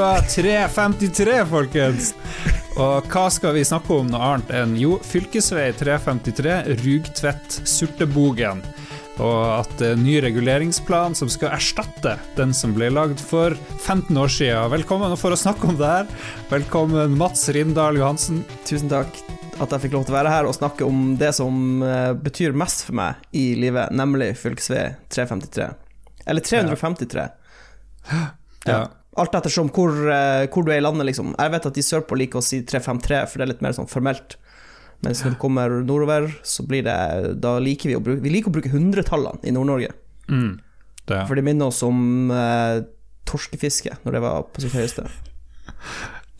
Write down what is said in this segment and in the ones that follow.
Lolbua 353, folkens! Og hva skal vi snakke om noe annet enn jo, fylkesvei 353, Rugtvedt-Surtebogen. Og at det er en ny reguleringsplan som skal erstatte den som ble lagd for 15 år siden. Velkommen for å snakke om det her. Velkommen Mats Rindal Johansen. Tusen takk at jeg fikk lov til å være her og snakke om det som eh, betyr mest for meg i livet, nemlig fylkesvei 353. Eller 353. Ja. Alt ettersom hvor, eh, hvor du er i landet, liksom. Jeg vet at de sørpå liker å si 353, for det er litt mer sånn formelt. Mens når du kommer nordover, så blir det Da liker vi å bruke Vi liker å bruke hundretallene i Nord-Norge. Mm. Det. For det minner oss om eh, torskefiske, når det var på sitt høyeste.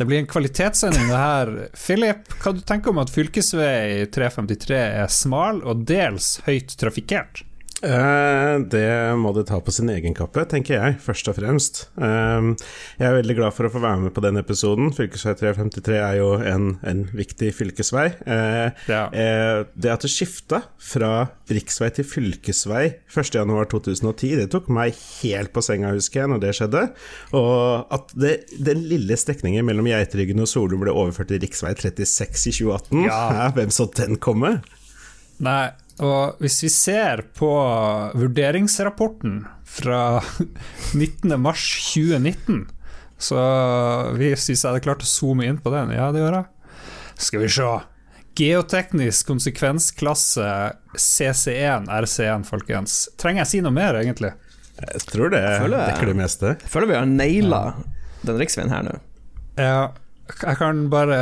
Det blir en kvalitetssending, det her. Philip, hva du tenker om at fylkesvei 353 er smal og dels høyt trafikkert? Eh, det må det ta på sin egen kappe, tenker jeg, først og fremst. Eh, jeg er veldig glad for å få være med på den episoden. Fylkesvei 353 er jo en, en viktig fylkesvei. Eh, Ja. det at det skifta fra riksvei til fylkesvei 1.1.2010, det tok meg helt på senga, husker jeg, når det skjedde. Og at det, den lille strekningen mellom Geitryggen og Solum ble overført til riksvei 36 i 2018, Ja. Hvem så den komme? Nei, og hvis vi ser på vurderingsrapporten fra 19. mars 2019, så hvis jeg hadde klart å zoome inn på den, ja, det gjør jeg. Skal vi se. Geoteknisk konsekvensklasse CC1 RC1, folkens. Trenger jeg si noe mer, egentlig? Jeg tror det føler- dekker det meste. Jeg føler vi har naila den riksveien her nå. Ja, jeg kan bare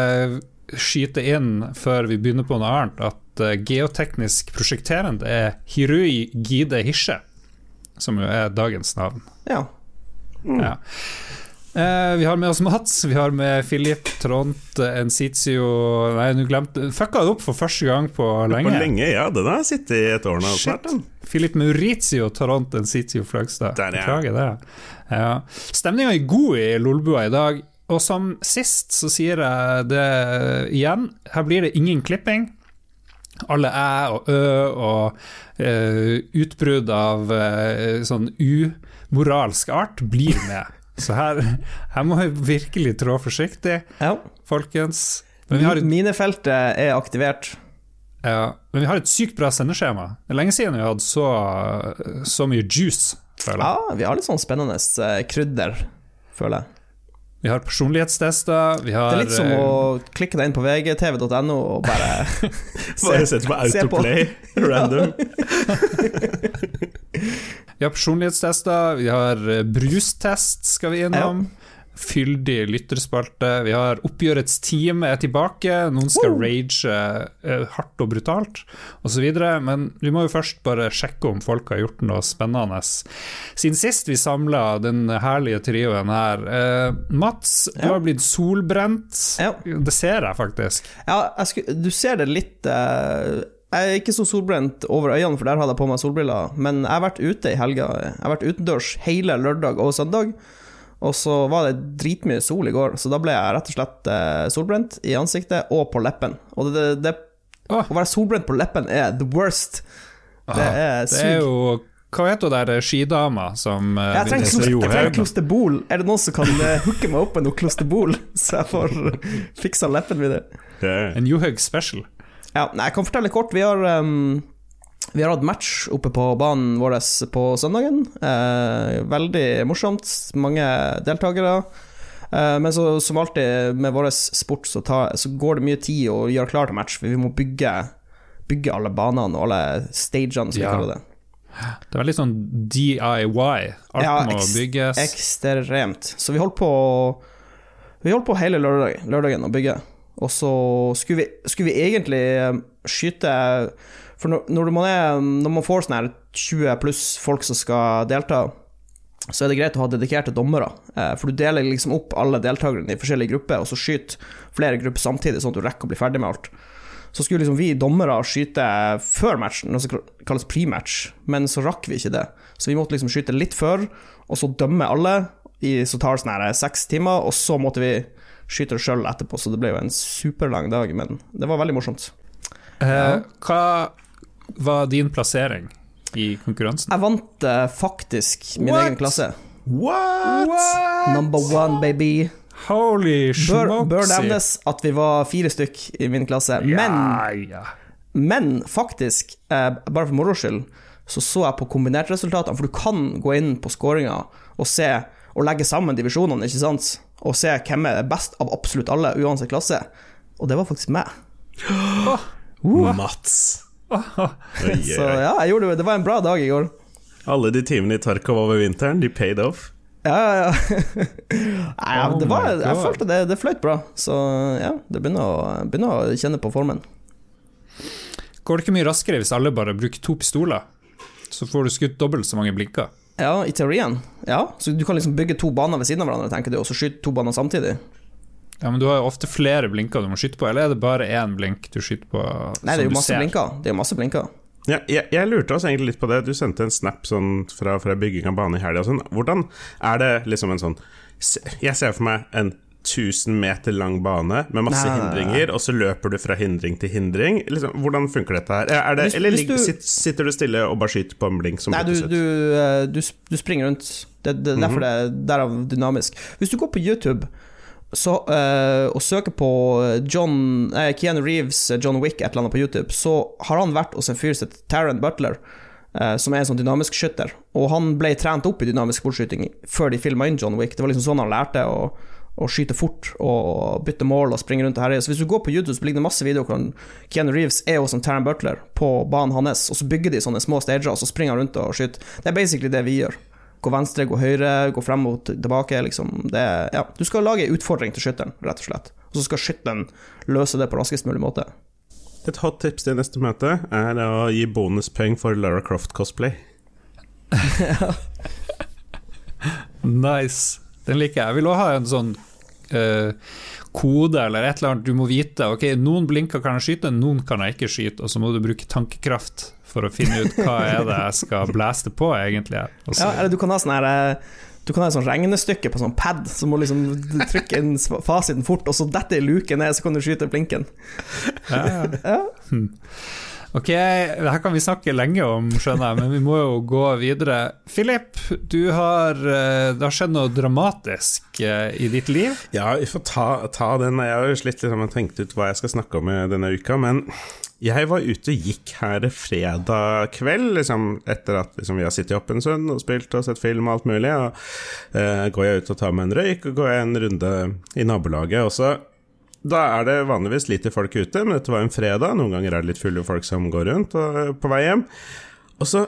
skyte inn før vi begynner på noe annet, at eh, geoteknisk prosjekterende er Hirui Gide Hishe, som jo er dagens navn. Ja. Ja. Eh, vi har med oss Mats, vi har med Filip Trond, Ensitio Nei, du glemte Fucka det opp for første gang på lenge. På lenge, ja. Den har sittet i et år nå Shit. snart. Filip Maurizio Trond, Ensitio Fløgstad. Beklager det. Ja. Stemninga er god i Lolbua i dag, og som sist så sier jeg det igjen. Her blir det ingen klipping. Alle æ og ø og uh, utbrudd av uh, sånn umoralsk art blir med. Så her, her må vi virkelig trå forsiktig, ja. folkens. Men vi har et Minefeltet er aktivert. Ja, men vi har et sykt bra sendeskjema. Det er lenge siden vi har hatt så, så mye juice, føler jeg. Ja, vi har litt sånn spennende eh, krydder, føler jeg. Vi har personlighetstester, vi har Det er litt som eh, å klikke deg inn på vgtv.no og bare Bare sette på autoplay, random. Vi har personlighetstester, vi har eh, brustest skal vi innom. Fyldig lytterspalte. Vi har Oppgjørets time er tilbake. Noen skal rage eh, hardt og brutalt, osv. Men vi må jo først bare sjekke om folk har gjort noe spennende. Siden sist vi samla den herlige trioen her eh, Mats, du Ja. har blitt solbrent. Ja. Det ser jeg faktisk. Ja, jeg sku, du ser det litt eh, Jeg er ikke så solbrent over øynene, for der hadde jeg på meg solbriller. Men jeg har vært ute i helga. Jeg har vært utendørs hele lørdag og søndag. Og så var det dritmye sol i går, så da ble jeg rett og slett eh, solbrent i ansiktet og på leppen. Og det, det, det Åh. Å være solbrent på leppen er the worst. Det er Det er jo Hva heter hun der skidama som eh, Jeg trenger, jeg klosterbol. Er det noen som kan eh, hooke meg opp med noe klosterbol, så jeg får fiksa leppen min? En Johaug special. Ja, nei, jeg kan fortelle kort. Vi har, ehm, vi har hatt match oppe på banen vår på søndagen. Eh, veldig morsomt. Mange deltakere. Eh, men så, som alltid med vår sport, så, tar, så går det mye tid å gjøre klar til match, for vi må bygge, bygge alle banene og alle stagene, som Ja. vi kaller det. Det er veldig sånn DIY. Alt Ja, må bygges. Ekstremt. Så vi holdt på Vi holdt på hele lørdag, lørdagen å bygge. Og så skulle vi, skulle vi egentlig skyte For når, når, man, er, når man får sånn her 20 pluss folk som skal delta, så er det greit å ha dedikerte dommere. Eh, For du deler liksom opp alle deltakerne i forskjellige grupper, og så skyter flere grupper samtidig, sånn at du rekker å bli ferdig med alt. Så skulle liksom vi dommere skyte før matchen, noe som kalles pre-match, men så rakk vi ikke det. Så vi måtte liksom skyte litt før, og så dømme alle, i, så tar det sånn her seks timer, og så måtte vi skyte sjøl etterpå, så det ble jo en superlang dag, men det var veldig morsomt. Ja. hva var din plassering i konkurransen? Jeg vant uh, faktisk min What? egen klasse. What?! Number one, baby. Holy Bør, bør nevnes at vi var fire stykk i min klasse. Men, Ja, ja. men faktisk, uh, bare for moro skyld, så så jeg på kombinertresultatene, for du kan gå inn på scoringa og se og legge sammen divisjonene, ikke sant? Og se hvem er best av absolutt alle, uansett klasse. Og det var faktisk meg. Oh, uh. oi, Så ja, jeg gjorde det. Det var en bra dag i går. Alle de timene i Tarkov over vinteren, de paid off. Ja, ja, ja. Nei, ja, Oh det var, jeg følte det, det fløyt bra. Så ja, det begynner å, begynner å kjenne på formen. Går det ikke mye raskere hvis alle bare bruker to pistoler? Så får du skutt dobbelt så mange blinker. Ja, i teorien. Ja, så du kan liksom bygge to baner ved siden av hverandre, tenker du, og så skyte to baner samtidig. Ja, Men du har jo ofte flere blinker du må skyte på, eller er det bare én blink du skyter på? Nei, det er jo masse blinker. Det er jo masse blinker. Ja, jeg, jeg lurte oss egentlig litt på det. Du sendte en snap sånn fra, fra bygging av bane i helga. Sånn. Hvordan er det liksom en sånn Jeg ser for meg en 1000 meter lang bane med masse Nei, hindringer, nei, nei. og så løper du fra hindring til hindring. Liksom, hvordan funker dette her? Er det, Hvis- eller hvis du- sitter du stille og bare skyter på en blink som Nei, du, ut? du, eh, du, springer rundt. Det, det er derfor det er derav dynamisk. Hvis du går på YouTube så, uh, og søker på John, eh, Keanu Reeves, eh, John Wick, et eller annet på YouTube, så har han vært hos en fyr som heter Taron Butler, uh, som er en sånn dynamisk skytter. Og han ble trent opp i dynamisk sportsskyting før de filma inn John Wick. Det var liksom sånn han lærte å, å skyte fort og bytte mål og springe rundt og herje. Så hvis du går på YouTube, så ligger det masse videoer hvor Keanu Reeves er hos en Taron Butler på banen hans, og så bygger de sånne små stager, og så springer han rundt og skyter. Det er basically det vi gjør. Gå venstre, gå høyre, gå frem og tilbake. Liksom. Det, ja. Du skal lage en utfordring til skytteren, rett og slett. Og så skal skytteren løse det på raskest mulig måte. Et hot tips til neste møte er å gi bonuspoeng for Lara Croft-cosplay. Nice. Den liker jeg. Jeg vil også ha en sånn uh, kode eller et eller annet du må vite. Ok, noen blinker kan jeg skyte, noen kan jeg ikke skyte, og så må du bruke tankekraft for å finne ut hva er det jeg skal blaste på, egentlig. Også. Ja, eller du kan ha sånn her eh, Du kan ha et sånn regnestykke på sånn pad, så må liksom trykke inn fasiten fort, og så detter ei luke ned, så kan du skyte blinken. ja, ja. Ja. Ok, det her kan vi snakke lenge om, skjønner jeg, men vi må jo gå videre. Philip, du har, eh, det har skjedd noe dramatisk eh, i ditt liv. Ja, vi får ta, ta den. Jeg har jo slitt litt med å tenke ut hva jeg skal snakke om denne uka, men jeg var ute og gikk her fredag kveld, liksom, etter at liksom, vi har sittet opp en stund og spilt og sett film og alt mulig. Og, eh, går jeg ut og tar meg en røyk, og går jeg en runde i nabolaget. også. da er det vanligvis lite folk ute, men dette var en fredag. Noen ganger er det litt fulle folk som går rundt og, på vei hjem. Og så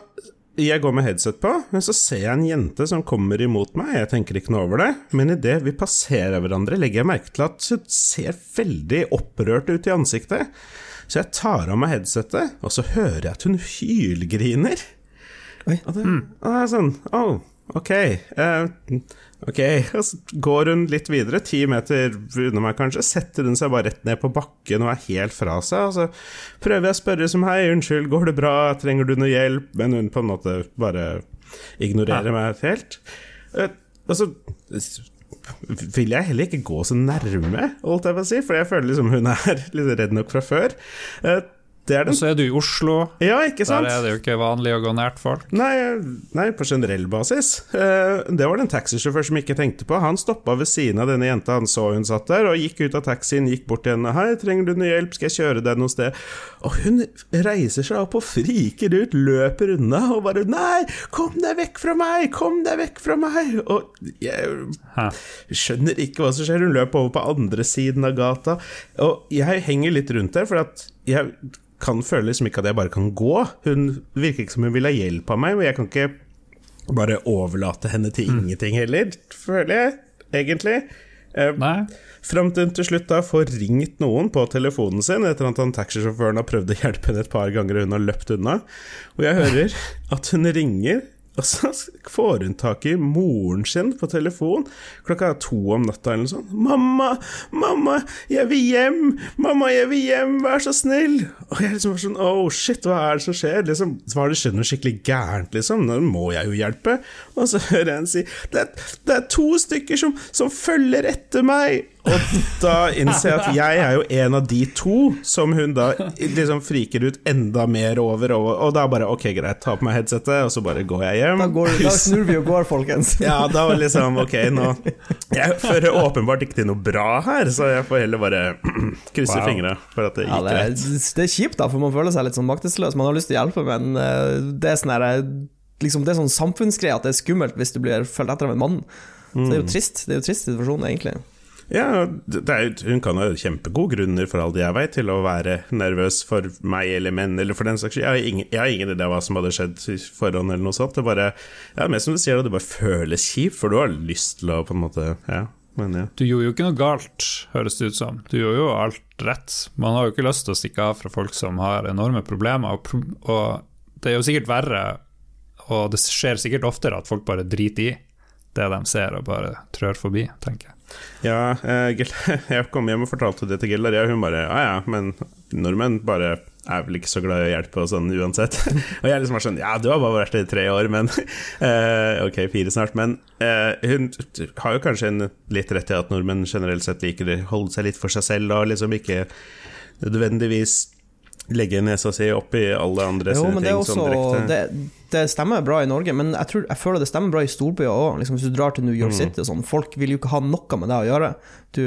jeg går med headset på, men så ser jeg en jente som kommer imot meg. Jeg tenker ikke noe over det, men idet vi passerer hverandre, legger jeg merke til at hun ser veldig opprørt ut i ansiktet. Så jeg tar av meg headsetet, og så hører jeg at hun hylgriner. Oi. Og det, og det er sånn Å, ok. Uh, ok. Og så går hun litt videre, ti meter unna meg kanskje, setter hun seg bare rett ned på bakken og er helt fra seg. Og så prøver jeg å spørre som hei, unnskyld, går det bra, trenger du noe hjelp? Men hun på en måte bare ignorerer meg helt. Uh, Og så vil jeg heller ikke gå så nærme, holdt jeg på å si, for jeg føler liksom hun er litt redd nok fra før. Det Og så er du i Oslo, Ja, ikke sant? der er det jo ikke vanlig å gå nært folk. Nei, nei, på generell basis. Eh, det var det en taxisjåfør som ikke tenkte på. Han stoppa ved siden av denne jenta, han så hun satt der, og gikk ut av taxien, gikk bort til henne. 'Hei, trenger du noe hjelp? Skal jeg kjøre deg noe sted?' Og hun reiser seg opp og friker ut, løper unna og bare 'Nei, kom deg vekk fra meg! Kom deg vekk fra meg!' Og jeg skjønner ikke hva som skjer. Hun løper over på andre siden av gata. Og jeg henger litt rundt der, for at jeg kan føle liksom ikke at jeg bare kan gå. Hun virker ikke som hun vil ha hjelp av meg, og jeg kan ikke bare overlate henne til ingenting heller, føler jeg, egentlig. Eh? Fram til hun til slutt da får ringt noen på telefonen sin etter at han taxisjåføren har prøvd å hjelpe henne et par ganger og hun har løpt unna. Og jeg hører at hun ringer, og så får hun tak i moren sin på telefon klokka to om natta eller noe sånt. 'Mamma, mamma, jeg vil hjem! Mamma, jeg vil hjem! Vær så snill!' Og jeg liksom var sånn 'Oh shit, hva er det som skjer?' Liksom, har det skjedd noe skikkelig gærent, liksom. Nå må jeg jo hjelpe. Og så hører jeg henne si 'Det, det er to stykker som, som følger etter meg'. Og da innser jeg at jeg er jo en av de to som hun da liksom friker ut enda mer over, og, og da bare ok, greit, ta på meg headsetet, og så bare går jeg hjem. Da, går, da snur vi og går, folkens. Ja, da var liksom ok, nå Jeg fører åpenbart ikke til noe bra her, så jeg får heller bare krysse Wow. fingra for at det Ja, gikk det, er, rett. det er kjipt, da, for man føler seg litt sånn maktesløs. Man har lyst til å hjelpe, men eh, det er sånn her, eh, liksom, Det er sånn samfunnsgreie at det er skummelt hvis du blir fulgt etter av en mann. Så det er jo trist. Det er jo trist situasjon, egentlig. Ja, er, hun kan ha kjempegode grunner, for all det jeg vet, til å være nervøs for meg eller menn, eller for den saks skyld. Jeg har ingen, idé hva som hadde skjedd i forhånd, eller noe sånt. Det bare, ja, mer som du sier, det bare føles kjipt, for du har lyst til å på en måte Ja, men ja. Du gjorde jo ikke noe galt, høres det ut som. Du gjorde jo alt rett. Man har jo ikke lyst til å stikke av fra folk som har enorme problemer, og, pro og det er jo sikkert verre, og det skjer sikkert oftere at folk bare driter i det de ser, og bare trør forbi, tenker jeg. Ja, Gil- jeg kom hjem og fortalte det til Gildaria, hun bare ja ja, men nordmenn bare er vel ikke så glad i å hjelpe og sånn uansett. og jeg liksom var sånn ja, du har bare vært der i tre år, men eh, Ok, fire snart. Men eh, hun har jo kanskje en litt rett i at nordmenn generelt sett liker å holde seg litt for seg selv og liksom ikke nødvendigvis legge nesa si opp i alle andre Jo, sine ting sånn også, direkte. det, det stemmer bra i Norge, men jeg, tror, jeg føler det stemmer bra i storbyer òg. Liksom, hvis du drar til New York Mm. City og sånn, folk vil jo ikke ha noe med det å gjøre. Du,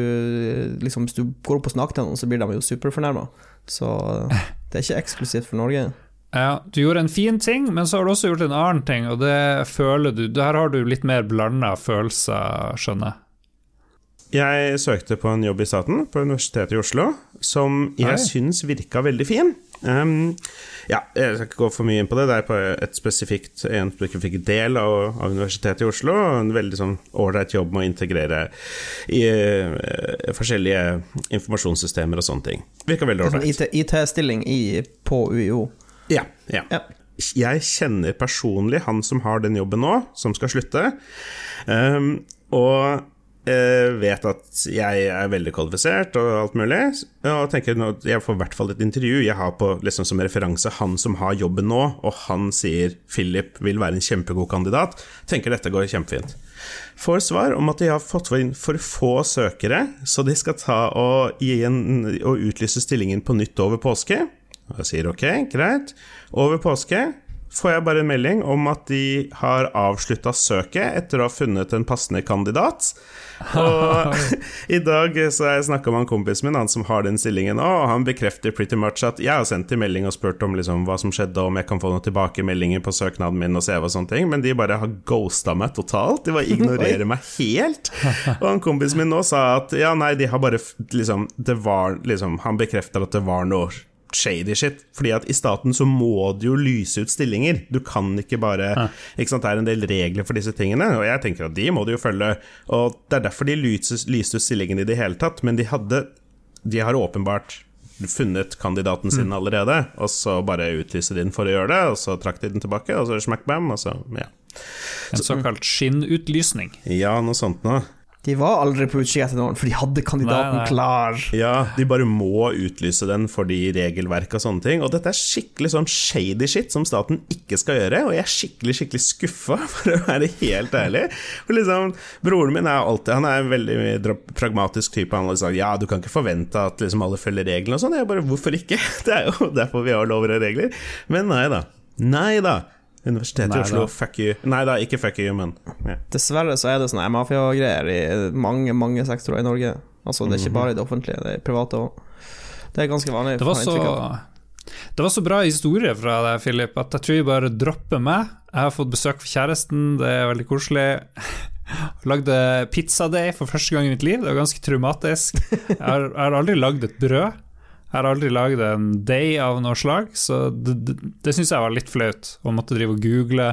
liksom, hvis du går opp og snakker til noen, så blir de jo superfornærma. Så det er ikke eksklusivt for Norge. Ja, du gjorde en fin ting, men så har du også gjort en annen ting, og det føler du Der har du litt mer blanda følelser, skjønner jeg. Jeg søkte på en jobb i staten, på Universitetet i Oslo, som jeg syns virka veldig fin. Um, ja, jeg skal ikke gå for mye inn på det. Det er på et spesifikt, en spesifikk del av, av Universitetet i Oslo. En veldig sånn ålreit jobb med å integrere i uh, forskjellige informasjonssystemer og sånne ting. Virka veldig ålreit. IT-stilling på UiO. Ja, ja. Ja. Jeg kjenner personlig han som har den jobben nå, som skal slutte. Um, og vet at jeg er veldig kvalifisert og alt mulig. Og tenker nå, jeg får i hvert fall et intervju. Jeg har på liksom som referanse han som har jobben nå, og han sier Philip vil være en kjempegod kandidat. Tenker dette går kjempefint. Får svar om at de har fått inn for få søkere, så de skal ta og, gi en, og utlyse stillingen på nytt over påske. Og jeg sier ok, greit. Over påske får jeg bare en melding om at de har avslutta søket etter å ha funnet en passende kandidat. Og i dag så har jeg snakka med han kompisen min, han som har den stillingen og han bekrefter pretty much at jeg har sendt en melding og spurt om liksom hva som skjedde, om jeg kan få noen tilbakemeldinger på søknaden min og CV og sånne ting, men de bare har ghosta meg totalt. De bare ignorerer meg helt. Og han kompisen min nå sa at ja, nei, de har bare liksom Det var liksom Han bekrefter at det var noe shady shit. Fordi at i staten så må du jo lyse ut stillinger. Du kan ikke bare ikke sant? Det er en del regler for disse tingene, og jeg tenker at de må du jo følge. Og det er derfor de lyste, lyste ut stillingen i det hele tatt, men de hadde De har åpenbart funnet kandidaten sin allerede, og så bare utlyste de den for å gjøre det, og så trakk de den tilbake, og så smack bam, og så ja. En såkalt skinnutlysning. Ja, noe sånt noe. De var aldri på utkikk etter noen, for de hadde kandidaten Nei, nei. klar. Ja, de bare må utlyse den fordi regelverk og sånne ting. Og dette er skikkelig sånn shady shit som staten ikke skal gjøre, og jeg er skikkelig, skikkelig skuffa, for å være helt ærlig. For liksom, Broren min er alltid Han er en veldig pragmatisk type. Han liksom, ja, du kan ikke forvente at liksom alle følger reglene og sånn. Jeg bare hvorfor ikke? Det er jo derfor vi har lover og regler. Men nei da. Nei da. Universitetet i Oslo, da. fuck you. Nei da, ikke fuck you, men yeah. Dessverre så er det sånne mafiagreier i mange, mange sektorer i Norge. Altså, det er Mhm. ikke bare i det offentlige, det er i private òg. Det er ganske vanlig. Det var, så, det var så bra historie fra deg, Philip, at jeg tror jeg bare dropper meg. Jeg har fått besøk av kjæresten, det er veldig koselig. Lagde pizzadeig for første gang i mitt liv, det var ganske traumatisk. Jeg har, jeg har aldri lagd et brød. Jeg har aldri lagd en day av noe slag, så det, det, det syns jeg var litt flaut. Å måtte drive og google,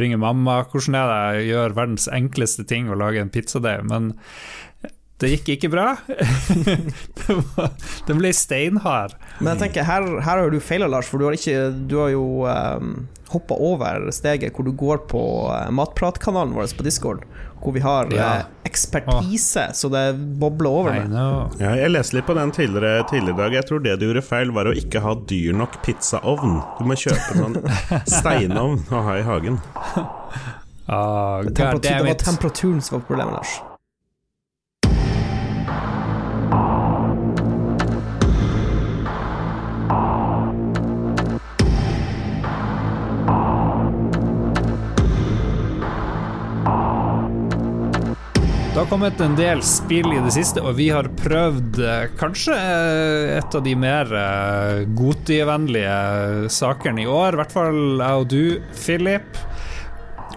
ringe mamma. Hvordan er det jeg gjør verdens enkleste ting å lage en pizzadeig? Men det gikk ikke bra. Det var- Den ble steinhard. Men jeg tenker, her, her har du feila, Lars, for du har, ikke, du har jo um, hoppa over steget hvor du går på eh, matpratkanalen vår på Discord, hvor vi har Ja. eh, ekspertise, så det bobler over med. Ja, jeg leste litt på den tidligere, tidligere i dag. Jeg tror det du gjorde feil, var å ikke ha dyr nok pizzaovn. Du må kjøpe sånn steinovn å ha i hagen. Oh, Det, God temperatur, det var temperaturen som var problemet, Lars. Har kommet en del spill i det siste, og vi har prøvd eh, kanskje eh, et av de mer eh, Goti-vennlige sakene i år. I hvert fall jeg og du, Philip.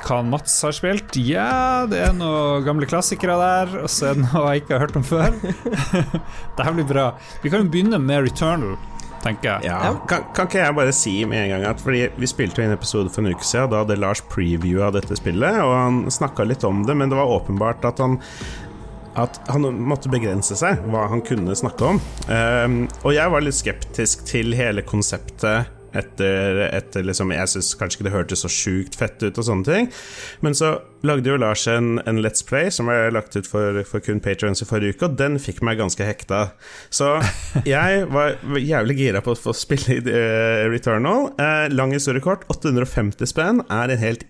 Hva Mats har spilt? Ja, det er noen gamle klassikere der. Og så er det noe jeg ikke har hørt om før. det her blir bra. Vi kan jo begynne med Returnal. Tenker jeg. Ja. Kan, kan ikke jeg bare si med en gang at Fordi vi spilte jo en episode for en uke siden, da hadde Lars preview av dette spillet, og han snakka litt om det, men det var åpenbart at han at han måtte begrense seg hva han kunne snakke om. Um, og jeg var litt skeptisk til hele konseptet etter, etter liksom, Jeg syns kanskje ikke det hørtes så sjukt fett ut og sånne ting. Men så lagde jo Lars en, en Let's Play som ble lagt ut for, for kun patrions i forrige uke, og den fikk meg ganske hekta. Så jeg var jævlig gira på å få spille i uh, Returnal. Uh, lang historiekort, 850 spenn er en helt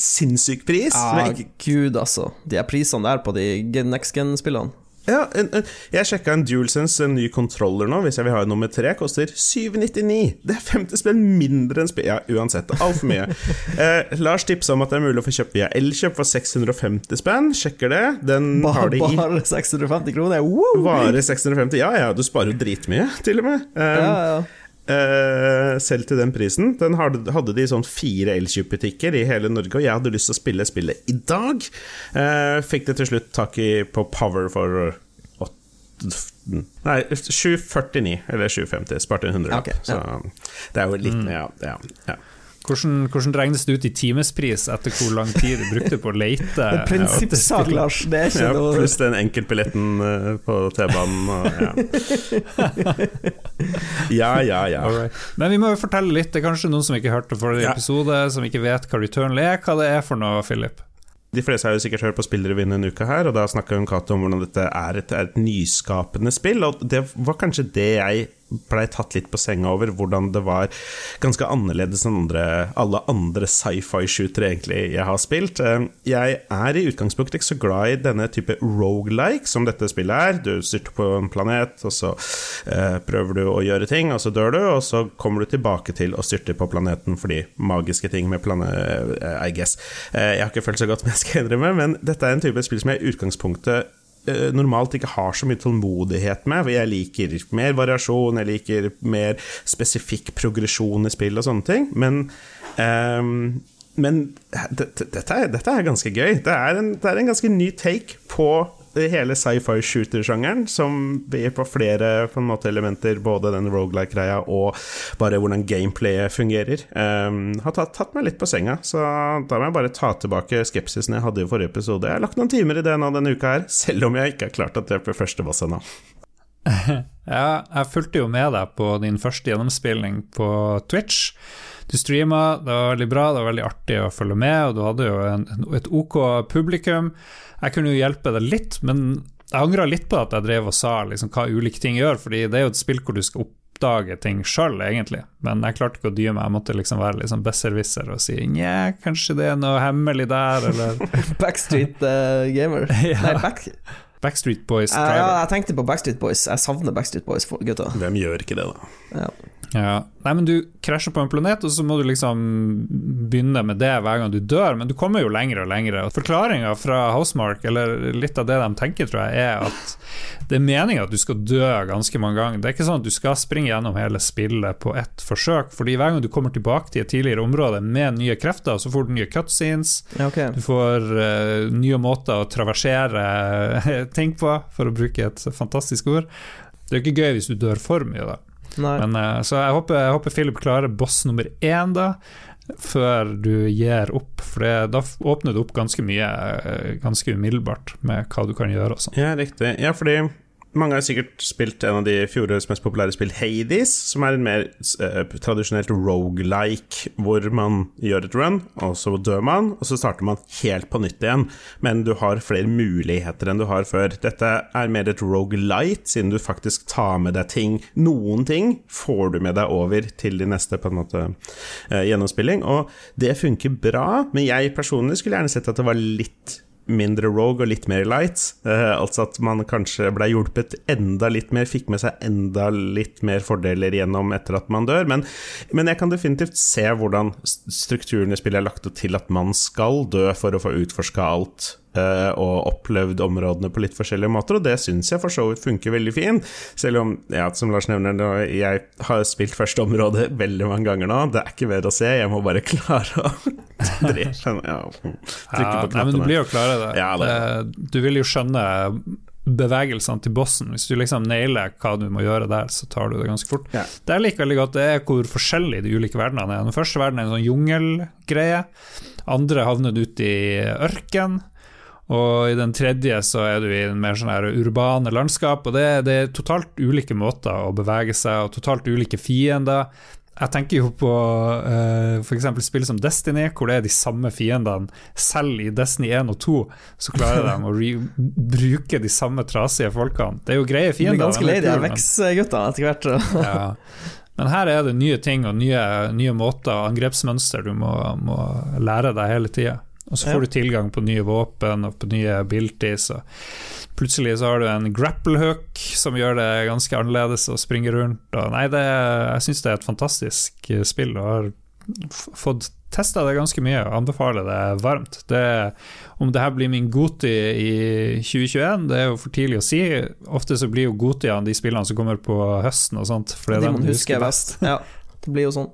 sinnssyk pris. Ja, gud, altså. De er prisene der på de next gen-spillene. Ja, en, en, jeg sjekka en DualSense, en ny controller nå, hvis jeg vil ha en nummer tre, koster 799. Det er 50 spenn mindre enn spill... Ja, uansett, altfor mye. eh, Lars tipsa om at det er mulig å få kjøpt via Elkjøp for 650 spenn. Sjekker det. Den bare, har de i Bare 650 kroner? Wow! Bare 650. Ja ja, du sparer jo dritmye, til og med. Um, ja, ja. Uh, selv til den prisen. Den hadde, hadde de sånn fire Elkjøp-butikker i hele Norge, og jeg hadde lyst til å spille spillet i dag. Uh, fikk det til slutt tak i på Power for 8, Nei, 749 eller 750. Sparte en hundrelapp. Okay, ja. Så det er jo litt mm. ja, ja, ja. Hvordan, hvordan, regnes det ut i timespris etter hvor lang tid du brukte på å lete? Det er prinsippsak, Lars. Det er ikke ja, noe Pluss den enkeltbilletten eh, på T-banen. Ja. ja, ja, ja. Alright. Men vi må jo fortelle litt. Det er kanskje noen som ikke hørte forrige ja. episode, som ikke vet hva Returnal er. Hva det er for noe, Philip? De fleste har jo sikkert hørt på Spillrevyen en uke her, og da snakka Cato om hvordan dette er et, er et, nyskapende spill. Og det var kanskje det jeg blei tatt litt på senga over, hvordan det var ganske annerledes enn andre, alle andre sci-fi-shootere egentlig jeg har spilt. Eh, jeg er i utgangspunktet ikke så glad i denne type rogelike som dette spillet er. Du styrter på en planet, og så eh, prøver du å gjøre ting, og så dør du, og så kommer du tilbake til å styrte på planeten fordi magiske ting med planet, eh, I guess. Jeg har ikke følt så godt med, skal jeg innrømme, men dette er en type spill som jeg i utgangspunktet normalt ikke har så mye tålmodighet med. For jeg liker mer variasjon, jeg liker mer spesifikk progresjon i spill og sånne ting. Men, um, men dette, er, dette, er, ganske gøy. Det er, en, det er en ganske ny take på hele sci-fi shooter-sjangeren, som byr på flere på måte, elementer, både den rogelike-greia og bare hvordan gameplayet fungerer, um, har tatt, tatt, meg litt på senga. Så da må jeg bare ta tilbake skepsisen jeg hadde i forrige episode. Jeg har lagt noen timer i det nå denne uka her, selv om jeg ikke har klart å drepe første boss ennå. ja, jeg fulgte jo med deg på din første gjennomspilling på Twitch. Du streama, det var veldig bra, det var veldig artig å følge med, og du hadde jo en, et OK publikum. Jeg kunne jo hjelpe deg litt, men jeg angra litt på at jeg drev og sa liksom, hva ulike ting gjør, fordi det er jo et spill hvor du skal oppdage ting sjøl, egentlig. Men jeg klarte ikke å dy meg, jeg måtte liksom være liksom besserwisser og si nja, kanskje det er noe hemmelig der, eller Backstreet uh, Gamer. ja. Nei, back Backstreet Boys. Uh, ja, jeg tenkte på Backstreet Boys. Jeg savner Backstreet Boys, gutta. Hvem gjør ikke det, da? Ja. Ja. Nei, men du krasjer på en planet, og så må du liksom begynne med det hver gang du dør, men du kommer jo lenger og lenger. Forklaringa fra Housemark, eller litt av det de tenker, tror jeg, er at det er meninga at du skal dø ganske mange ganger. Det er ikke sånn at du skal springe gjennom hele spillet på ett forsøk, fordi hver gang du kommer tilbake til et tidligere område med nye krefter, så får du nye cutscenes, okay. du får uh, nye måter å traversere ting på, for å bruke et fantastisk ord. Det er ikke gøy hvis du dør for mye, da. Men, uh, så jeg håper, jeg håper Philip klarer boss nummer én, da før du gir opp, for det, da åpner det opp ganske mye eh, ganske umiddelbart med hva du kan gjøre. Og Sånn. Ja, riktig. Ja, fordi mange har sikkert spilt en av de fjorårets mest populære spill, Hades, som er en mer eh, tradisjonelt rogelike, hvor man gjør et run, og så dør man, og så starter man helt på nytt igjen. Men du har flere muligheter enn du har før. Dette er mer et rogelite, siden du faktisk tar med deg ting. Noen ting får du med deg over til de neste på en måte eh, gjennomspilling, og det funker bra, men jeg personlig skulle gjerne sett at det var litt mindre rogue og litt mer light. Eh, altså at man kanskje ble hjulpet enda litt mer, fikk med seg enda litt mer fordeler gjennom etter at man dør. Men, men jeg kan definitivt se hvordan strukturen i spillet er lagt opp til at man skal dø for å få utforska alt og opplevd områdene på litt forskjellige måter, og det syns jeg for så vidt funker veldig fint. Selv om, ja, som Lars nevner, jeg har spilt første område veldig mange ganger nå. Det er ikke bedre å se, jeg må bare klare å drepe, ja, trykke på knappene. Men du blir jo klar over det. Ja, det. Du vil jo skjønne bevegelsene til bossen. Hvis du liksom nailer hva du må gjøre der, så tar du det ganske fort. Ja. Det jeg liker veldig godt, det er hvor forskjellige de ulike verdenene er. Den første verden er en sånn jungelgreie. Andre havner du ute i ørken. Og i den tredje så er du i en mer sånn her urbane landskap. Og det, det er totalt ulike måter å bevege seg, og totalt ulike fiender. Jeg tenker jo på uh, f.eks. spill som Destiny, hvor det er de samme fiendene. Selv i Destiny 1 og 2 så klarer de å bruke de samme trasige folkene. Det er jo greie fiender. Det er ganske lei de Vex-gutta etter hvert. ja. Men her er det nye ting og nye, nye måter og angrepsmønster du må, må lære deg hele tida. Og så får ja. du tilgang på nye våpen og på nye abilities. Og plutselig så har du en grapple hook som gjør det ganske annerledes å springe rundt. Og nei, det, jeg syns det er et fantastisk eh, spill, og har fått testa det ganske mye og anbefaler det varmt. Det, om det her blir min Goti i 2021, det er jo for tidlig å si. Ofte så blir jo Gotiene de spillene som kommer på høsten og sånt. For det er de man husker best. Ja, det blir jo sånn.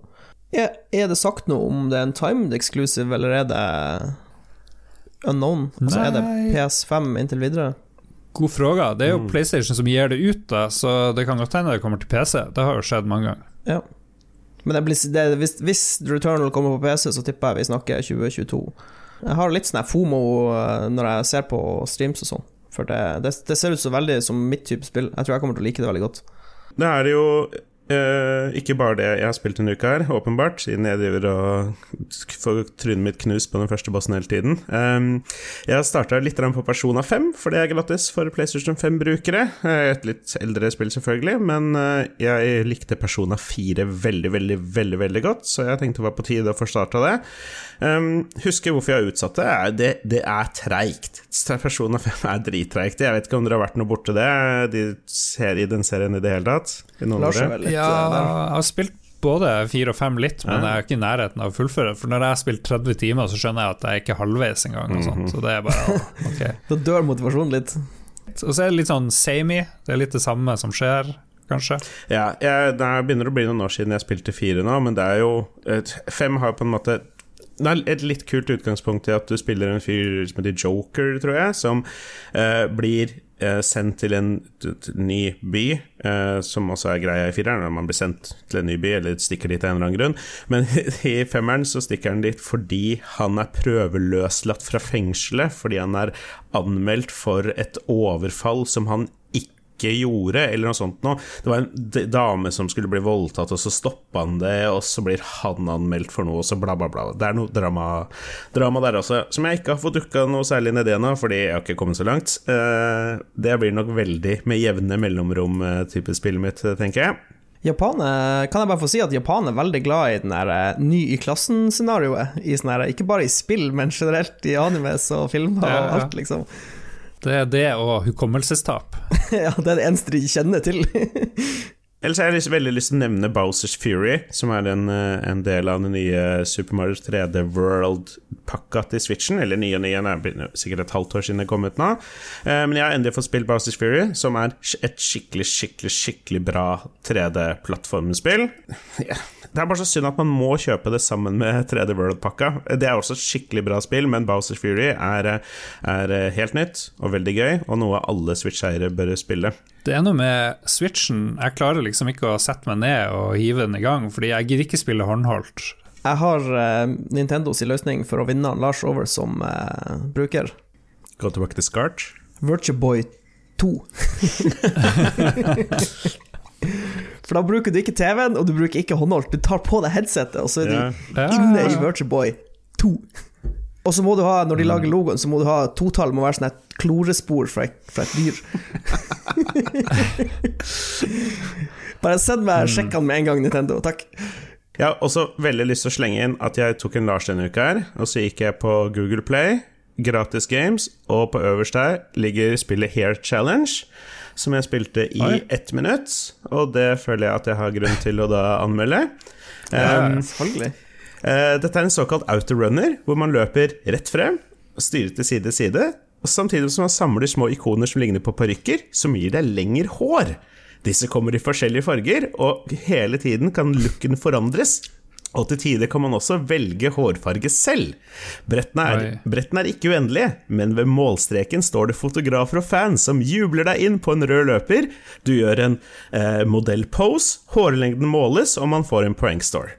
Er, er det sagt noe om det er en timed exclusive, eller er det unknown? Altså, er det PS5 inntil videre? God fråga. Det er jo mm. PlayStation som gir det ut, da, så det kan godt hende det kommer til PC. Det har jo skjedd mange ganger. Ja. Men det blir, det, hvis, hvis, Returnal kommer på PC, så tipper jeg vi snakker 2022. Jeg har litt sånn FOMO eh, når jeg ser på streams og sånn. For det, det, det, ser ut så veldig som mitt type spill. Jeg tror jeg kommer til å like det veldig godt. Det er jo Uh, ikke bare det jeg har spilt en uke her, åpenbart, siden jeg driver og får trynet mitt knust på den første bossen hele tiden. Um, jeg har starta litt på Persona 5, for det er gratis for PlayStation 5-brukere. Et litt eldre spill, selvfølgelig, men uh, jeg likte Persona 4 veldig, veldig, veldig veldig godt, så jeg tenkte det var på tide å få starta det. Um, husker hvorfor jeg har utsatt det. Det, det er treigt. Persona 5 er drittreigt. Jeg vet ikke om dere har vært noe borti det de ser, i den serien i det hele tatt? Lars er vel litt Ja, eh, jeg har spilt både fire og fem litt, men jeg er ikke i nærheten av å fullføre. For når jeg har spilt 30 timer, så skjønner jeg at jeg er ikke halvveis engang. Og sånt, Så det er bare ok. da dør motivasjonen litt. Og så er det litt sånn samey. Det er litt det samme som skjer kanskje? Ja, jeg, det begynner å bli noen år siden jeg spilte fire nå, men det er jo Fem har på en måte det er et litt kult utgangspunkt i at du spiller en fyr som heter Joker, tror jeg, som uh, blir uh, sendt til en ny by, uh, som også er greia i fireren, når man blir sendt til en ny by, eller stikker dit av en eller annen grunn. Men i femmeren så stikker han dit fordi han er prøveløslatt fra fengselet, fordi han er anmeldt for et overfall som han ikke gjorde, eller noe sånt noe. Det var en dame som skulle bli voldtatt, og så stoppa han det, og så blir han anmeldt for noe, og så bla, bla, bla. Det er noe drama, drama der også, som jeg ikke har fått dukka noe særlig ned i ennå, fordi jeg har ikke kommet så langt. Eh, det blir nok veldig med jevne mellomrom-type eh, spillet mitt, tenker jeg. Japan kan jeg bare få si at Japan er veldig glad i den der eh, ny i klassen-scenarioet. Ikke bare i spill, men generelt i animes og filmer og alt, liksom. Det er det og hukommelsestap. ja, det er det eneste de kjenner til. Ellers har jeg lyst, veldig lyst til å nevne Bowsers Fury, som er en, eh, en del av den nye Super Mario 3D World-pakka til Switchen. Eller nye og nye, det er sikkert et halvt år siden det kom ut nå. Eh, men jeg har endelig fått spilt Bowsers Fury, som er et skikkelig, skikkelig, skikkelig bra 3D-plattformspill. Det er bare så synd at man må kjøpe det sammen med 3D World-pakka. Det er også et skikkelig bra spill, men Bowsers Fury er, er helt nytt og veldig gøy, og noe alle Switch-eiere bør spille. Det er noe med Switchen, jeg klarer liksom ikke å sette meg ned og hive den i gang, fordi jeg gidder ikke spille håndholdt. Jeg har uh, Nintendos løsning for å vinne Lars over som uh, bruker. Gå tilbake til Scart? Virtueboy 2. For da bruker du ikke TV-en, og du bruker ikke håndholdt. Du tar på deg headsetet, og så er du yeah. inne i Virtual Boy 2. Og så må du ha, når de lager logoen, så må du ha totall må være sånn et klorespor fra, fra et dyr. Bare send meg mm. sjekkene med en gang, Nintendo. Takk. Jeg har også veldig lyst til å slenge inn at jeg tok en Lars denne uka her, og så gikk jeg på Google Play, gratis games, og på øverst der ligger spillet Hair Challenge som jeg spilte i Oi. ett minutt, og det føler jeg at jeg har grunn til å da anmelde. Um. Uh, dette er en såkalt autorunner, hvor man løper rett frem, og styrer til side til side, samtidig som man samler små ikoner som ligner på parykker, som gir deg lengre hår. Disse kommer i forskjellige farger, og hele tiden kan looken forandres. Og til tider kan man også velge hårfarge selv. Brettene er, brettene er ikke uendelige, men ved målstreken står det fotografer og fans som jubler deg inn på en rød løper. Du gjør en eh, modellpose, hårlengden måles, og man får en prankstore.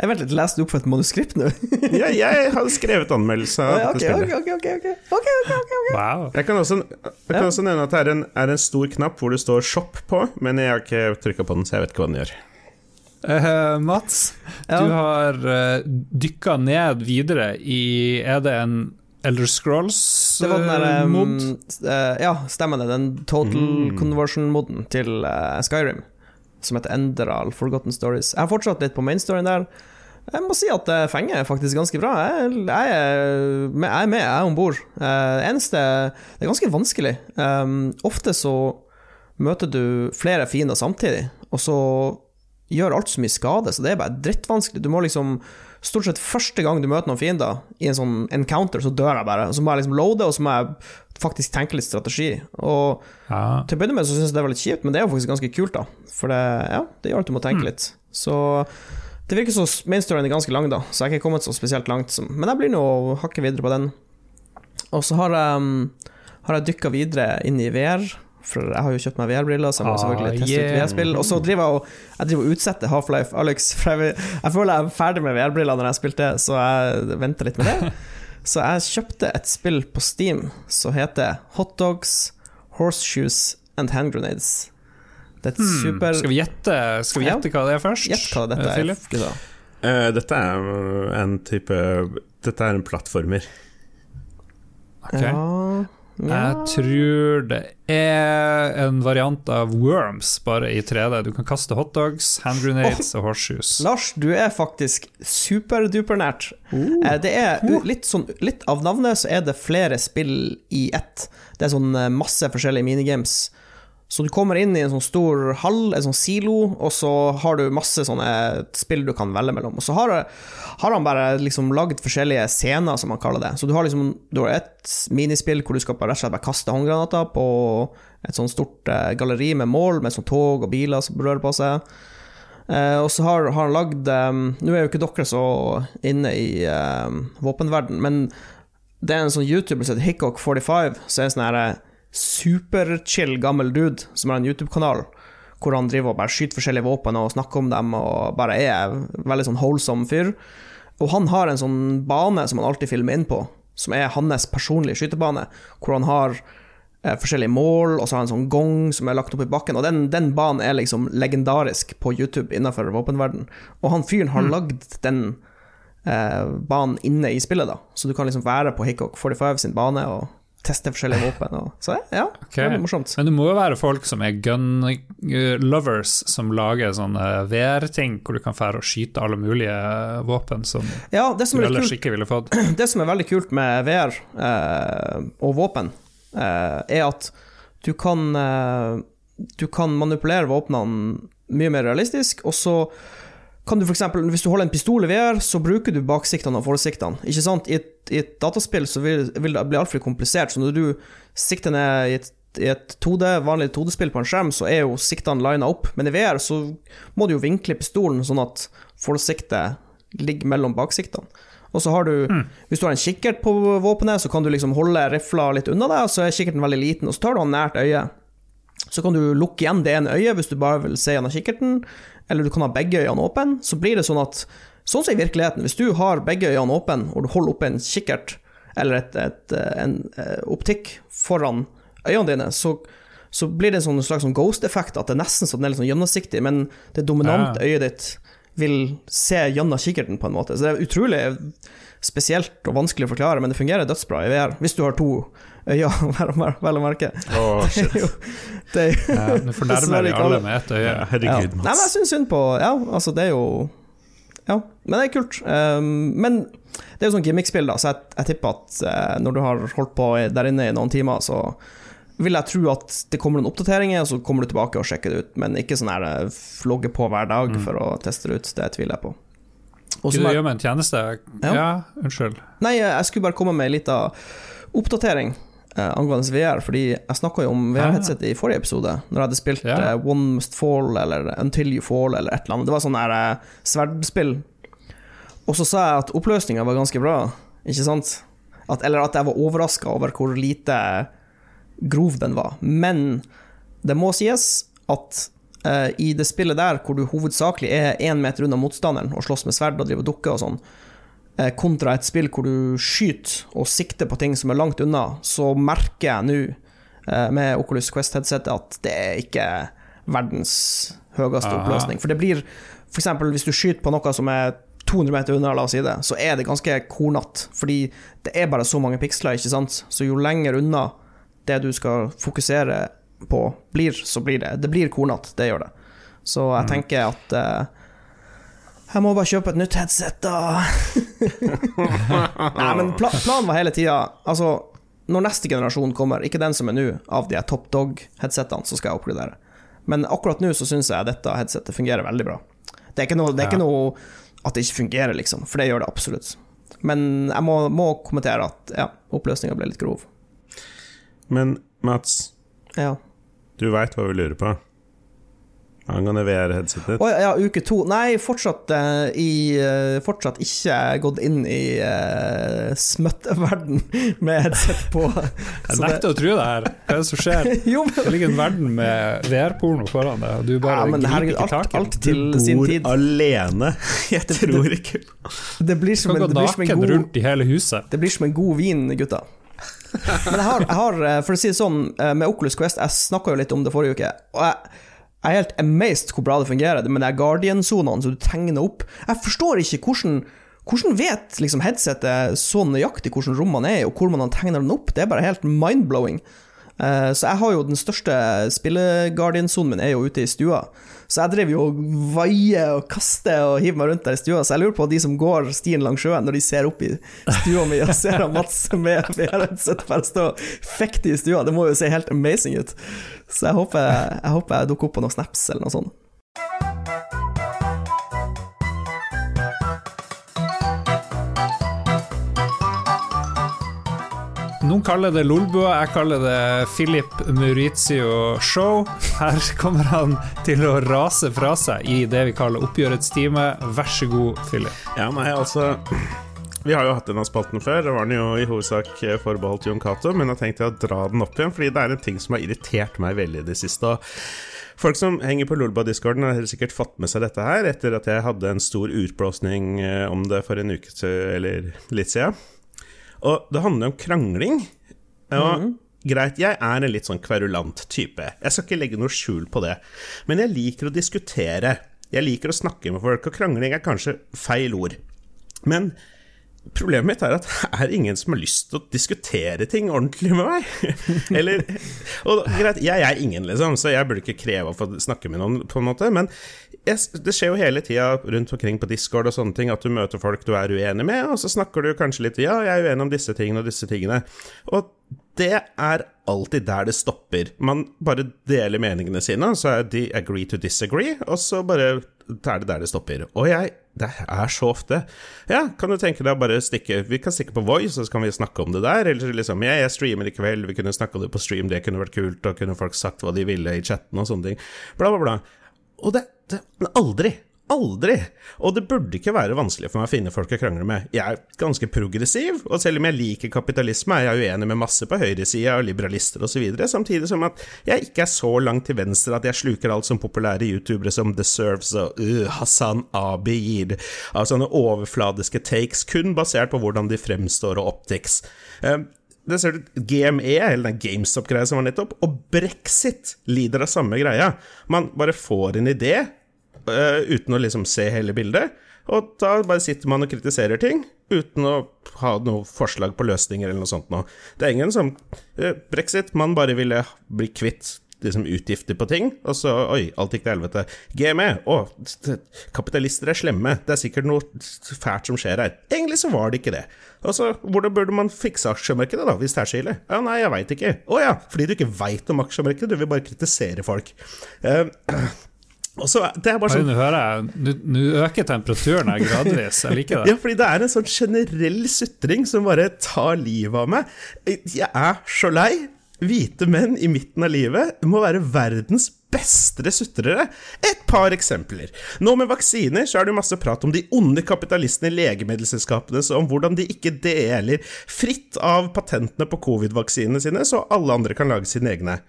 Jeg vent litt, leste du opp for et manuskript nå? Ja, jeg har skrevet anmeldelse av dette spillet. ok, ok, ok, ok. Ok, ok, ok, ok. Wow. Jeg kan også, jeg kan også nevne at det er en, er en stor knapp hvor det står 'shop' på, men jeg har ikke trykka på den, så jeg vet ikke hva den gjør. Eh, Mats, Ja. du har uh, dykka ned videre i Er det en Elder der Scrolls-mod? um, uh, Ja, stemmer det. Den total Mm. conversion-moden til eh, Skyrim, som heter Enderal Forgotten Stories. Jeg har fortsatt litt på mainstoryen der. Jeg må si at det fenger faktisk ganske bra. Jeg, jeg, er, med, jeg er med, jeg er om bord. Eneste Det er ganske vanskelig. Um, ofte så møter du flere fiender samtidig, og så gjør alt så mye skade, så det er bare drittvanskelig. Du må liksom Stort sett første gang du møter noen fiender i en sånn encounter, så dør jeg bare. Så må jeg liksom loade, og så må jeg faktisk tenke litt strategi. Og Ja. til å begynne med så syns jeg det var litt kjipt, men det er jo faktisk ganske kult, da. For det, ja, det gjør at du må tenke litt. Så det virker som mainstoryen er ganske lang, da, så jeg har ikke kommet så spesielt langt. Som, men jeg blir nå hakket videre på den. Og så har jeg, um, har jeg dykka videre inn i VR, for jeg har jo kjøpt meg VR-briller, så jeg må Ah, selvfølgelig teste yeah. ut VR-spill. Og så driver jeg og, jeg driver og utsetter Half-Life Alex, for jeg, jeg føler jeg er ferdig med VR-briller når jeg spilte, så jeg venter litt med det. Så jeg kjøpte et spill på Steam som heter Hotdogs, Horseshoes and Hand Grenades. Det er et Hmm. super Skal vi gjette, skal vi Ja. gjette hva det er først? Gjett hva dette Eh, er, Philip? Eh, dette er en type Dette er en plattformer. Ok. Ja, Jeg tror det er en variant av Worms, bare i 3D. Du kan kaste hotdogs, hand grenades og horseshoes. Lars, du er faktisk superdupernært. Uh. Det er litt sånn Litt av navnet så er det flere spill i ett. Det er sånn eh, masse forskjellige minigames. Så du kommer inn i en sånn stor hall, en sånn silo, og så har du masse sånne spill du kan velge mellom. Og så har, har han bare liksom lagd forskjellige scener, som han kaller det. Så du har liksom Du har et minispill hvor du skal bare, rett og slett bare kaste håndgranater på et sånn stort eh, galleri med mål, med sånn tog og biler som rører på seg. Eh, og så har, har han lagd eh, Nå er jo ikke dere så inne i uh, våpenverden, men det er en sånn YouTuber som heter Hickok45, som er en sånn her eh, superchill gammel dude som har en YouTube-kanal hvor han driver og bare skyter forskjellige våpen og snakker om dem, og bare er en veldig sånn holdsom fyr. Og han har en sånn bane som han alltid filmer inn på, som er hans personlige skytebane, hvor han har eh, forskjellige mål, og så har han en sånn gong som er lagt opp i bakken, og den, den banen er liksom legendarisk på YouTube innenfor våpenverden. Og han fyren har lagd den eh, banen inne i spillet, da, så du kan liksom være på Hickok 45 sin bane og teste forskjellige våpen. Og, så ja, okay. det er morsomt. Men det må jo være folk som er gun eh, lovers, som lager sånne VR-ting hvor du kan fære og skyte alle mulige våpen som Ja, det som du er ellers kult ikke ville fått. det som er veldig kult med VR eh, og våpen, eh, er at du kan eh, Du kan manipulere våpnene mye mer realistisk, og så kan du eksempel, Hvis du holder en pistol i VR, så bruker du baksiktene og forsiktene. Ikke sant? I et, i et dataspill så vil, vil det bli altfor komplisert, så når du sikter ned i et i et 2D, vanlig 2D-spill på en skjerm, så er jo siktene lina opp, men i VR så må du jo vinkle pistolen sånn at forsiktet ligger mellom baksiktene. Og så har du, hvis du har en kikkert på våpenet, så kan du liksom holde rifla litt unna deg, så er kikkerten veldig liten, og så tar du den nært øyet. Så kan du lukke igjen det ene øyet hvis du bare vil se gjennom kikkerten, eller du kan ha begge øynene åpne. Så blir det sånn at, sånn som i virkeligheten, hvis du har begge øynene åpne, og du holder oppe en kikkert, eller et, et, en eh, optikk foran øynene dine, så, så blir det en sånn slags sånn ghost-effekt, at det er nesten så den er litt sånn gjennomsiktig, men det dominante øyet ditt vil se gjennom kikkerten, på en måte. Så det er utrolig spesielt og vanskelig å forklare, men det fungerer dødsbra i VR, hvis du har to øyne, vel å vel å merke. Åh, shit. Det er jo- det er jo Ja, Nå fornærmer de vi alle med ett øye. Ja, ja. herregud, Nei, men jeg syns synd på Ja, altså, det er jo Ja, men det er kult. Um, men det er jo sånn gimmick-spill, da, så jeg, jeg tipper at uh, når du har holdt på der inne i noen timer, så vil jeg tro at det kommer noen oppdateringer, og så kommer du tilbake og sjekker det ut, men ikke sånn her eh, logge på hver dag for å teste det ut. Det tviler jeg på. Og du gjøre meg en tjeneste? Ja. Ja, unnskyld. Nei, jeg skulle bare komme med ei lita oppdatering eh, angående VR, fordi jeg snakka jo om VR-headset i forrige episode, når jeg hadde spilt Ja. eh, One Must Fall eller Until You Fall eller et eller annet. Det var sånn der eh, sverdspill. Og så sa jeg at oppløsninga var ganske bra, ikke sant? At, eller at jeg var overraska over hvor lite grov den var. Men det må sies at eh, i det spillet der, hvor du hovedsakelig er én meter unna motstanderen og slåss med sverd og driver dukker og sånn, uh, kontra et spill hvor du skyter og sikter på ting som er langt unna, så merker jeg nå eh, med Oculus Quest-headsetet at det er ikke verdens høyeste Aha. oppløsning. For det blir f.eks. hvis du skyter på noe som er 200 meter unna, la oss si det, så er det ganske kornete. Fordi det er bare så mange piksler, ikke sant. Så jo lenger unna det du skal fokusere på blir, så blir det Det blir kornete, det gjør det. Så jeg tenker at uh, jeg må bare kjøpe et nytt headset, da. Nei, men pla planen var hele tida Altså, når neste generasjon kommer, ikke den som er nå, av de Top Dog-headsetene, så skal jeg oppgradere. Men akkurat nå så syns jeg dette headsetet fungerer veldig bra. Det er ikke noe, det er ikke noe at det ikke fungerer, liksom, for det gjør det absolutt. Men jeg må, må kommentere at ja, oppløsninga ble litt grov. Men Mats, Ja. Du veit hva vi lurer på? Angående VR-headsetet. Å ja, ja, uke to. Nei, fortsatt, uh, i, uh, fortsatt ikke gått inn i uh, smøtteverden med headset på. Jeg det- nekter å tro det her. Hva er det som skjer? jo, men Det ligger en verden med VR-porno foran deg, og du bare Ja, men griper herregud, ikke alt, tak i den. sin tid. alene. Jeg tror ikke Det blir Du som kan en, det blir som en naken god rundt i hele huset. Det blir som en god vin, gutta. Men jeg har, jeg har, eh, for å si det sånn, eh, med Oculus Quest Jeg snakka jo litt om det forrige uke, og jeg, jeg er helt amazed hvor bra det fungerer, men det er Guardian-sonene som du tegner opp. Jeg forstår ikke hvordan hvordan vet liksom headsetet så nøyaktig hvordan rommene er, og hvor man tegner den opp? Det er bare helt mind-blowing. Eh, Så jeg har jo den største spille-guardian-sonen min er jo ute i stua. Så jeg driver jo og vaier og kaster og hiver meg rundt der i stua. Så jeg lurer på de som går stien langs sjøen, når de ser opp i stua mi og ser han Mats med VR-headset bare stå og fekte i stua. Det må jo se helt amazing ut. Så jeg håper jeg, håper jeg dukker opp på noen snaps eller noe sånt. Noen kaller det Lolbua, jeg kaller det Philip Maurizio Show. Her kommer han til å rase fra seg i det vi kaller oppgjørets time. Vær så god, Philip. Ja, nei, altså Vi har jo hatt denne spalten før. Det var den jo i hovedsak forbeholdt Jon Cato, men jeg tenkte å dra den opp igjen, fordi det er en ting som har irritert meg veldig i det siste. Folk som henger på Lolba-discorden, har sikkert fått med seg dette her etter at jeg hadde en stor utblåsning eh, om det for en uke eller litt siden. Og det handler om krangling. Og greit, jeg er en litt sånn kverulant type. Jeg skal ikke legge noe skjul på det. Men jeg liker å diskutere. Jeg liker å snakke med folk, og krangling er kanskje feil ord. Men Problemet mitt er at det er ingen som har lyst til å diskutere ting ordentlig med meg. Eller Og greit, jeg er ingen, liksom, så jeg burde ikke kreve å få snakke med noen, på en måte. Men det skjer jo hele tida rundt omkring på Discord og sånne ting at du møter folk du er uenig med, og så snakker du kanskje litt Ja, jeg er uenig om disse tingene og disse tingene. Og det er alltid der det stopper. Man bare deler meningene sine, så er de agree to disagree, og så bare er det der det stopper. Og jeg Det er så ofte. Ja, kan du tenke deg å bare stikke Vi kan stikke på Voice, og så kan vi snakke om det der. Eller liksom Ja, jeg streamer i kveld, vi kunne snakka om det på stream, det kunne vært kult, og kunne folk sagt hva de ville i chatten og sånne ting. Bla, bla, bla. Og det, det Men aldri! Aldri! Og det burde ikke være vanskelig for meg å finne folk å krangle med. Jeg er ganske progressiv, og selv om jeg liker kapitalisme, er jeg uenig med masse på høyresida og liberalister osv., samtidig som at jeg ikke er så langt til venstre at jeg sluker alt som populære youtubere som Deserves og uh, Hassan Abi gir av sånne overfladiske takes, kun basert på hvordan de fremstår og optics. Uh, det ser du, GME, eller den GameStop-greia som var nettopp, og brexit lider av samme greia. Man bare får en idé, uh, uten å liksom se hele bildet. Og da bare sitter man og kritiserer ting uten å ha noe forslag på løsninger eller noe sånt noe. Det er ingen som uh, Brexit, man bare ville bli kvitt liksom utgifter på ting, og så Oi, alt gikk til helvete. GME, å, kapitalister er slemme, det er sikkert noe fælt som skjer her. Egentlig så var det ikke det. Og så, hvordan burde man fikse aksjemarkedet, da, hvis det er så ille? Ja, nei, jeg veit ikke. Å ja, fordi du ikke veit om aksjemarkedet, du vil bare kritisere folk. Uh, Så, det er bare sånn Nå hører jeg Nå øker temperaturen her gradvis. Jeg liker det. Ja, fordi det er en sånn generell sutring som bare tar livet av meg. Jeg er så lei. Hvite menn i midten av livet må være verdens beste sutrere. Et par eksempler. Nå med vaksiner så er det masse prat om de onde kapitalistene i legemiddelselskapene, så om hvordan de ikke deler fritt av patentene på covid-vaksinene sine, så alle andre kan lage sine egne.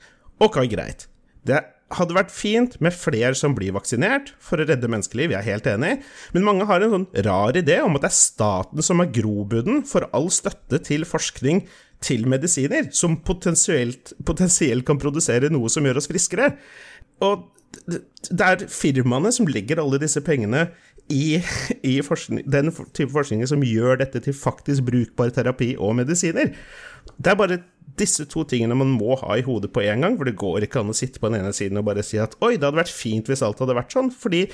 Ok, greit. Det hadde vært fint med flere som blir vaksinert, for å redde menneskeliv, jeg er helt enig, men mange har en sånn rar idé om at det er staten som er grobunnen for all støtte til forskning til medisiner, som potensielt, potensielt kan produsere noe som gjør oss friskere. Og det er firmaene som legger alle disse pengene i, i den type forskning som gjør dette til faktisk brukbar terapi og medisiner. Det er bare disse to tingene man må ha i hodet på en gang, for det går ikke an å sitte på den ene siden og bare si at oi, det hadde vært fint hvis alt hadde vært sånn, fordi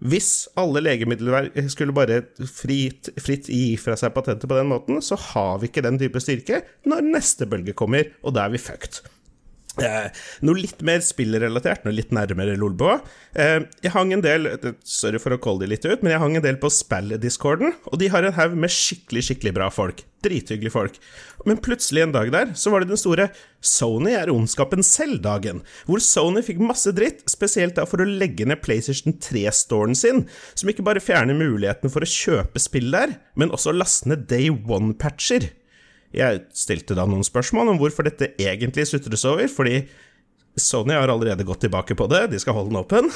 hvis alle legemidler skulle bare fritt, fritt gi fra seg patenter på den måten, så har vi ikke den type styrke når neste bølge kommer, og da er vi fucked. Eh, noe litt mer spillrelatert, noe litt nærmere Lolbua. Eh, jeg hang en del Sorry for å calle de litt ut, men jeg hang en del på Spell-discorden, og de har en haug med skikkelig, skikkelig bra folk. Drithyggelige folk. Men plutselig en dag der, så var det den store Sony er ondskapen selv-dagen, hvor Sony fikk masse dritt, spesielt da for å legge ned PlayStation 3-storen sin, som ikke bare fjerner muligheten for å kjøpe spill der, men også laste ned Day One-patcher. Jeg stilte da noen spørsmål om hvorfor dette egentlig sutres over, fordi Sony har allerede gått tilbake på det, de skal holde den åpen.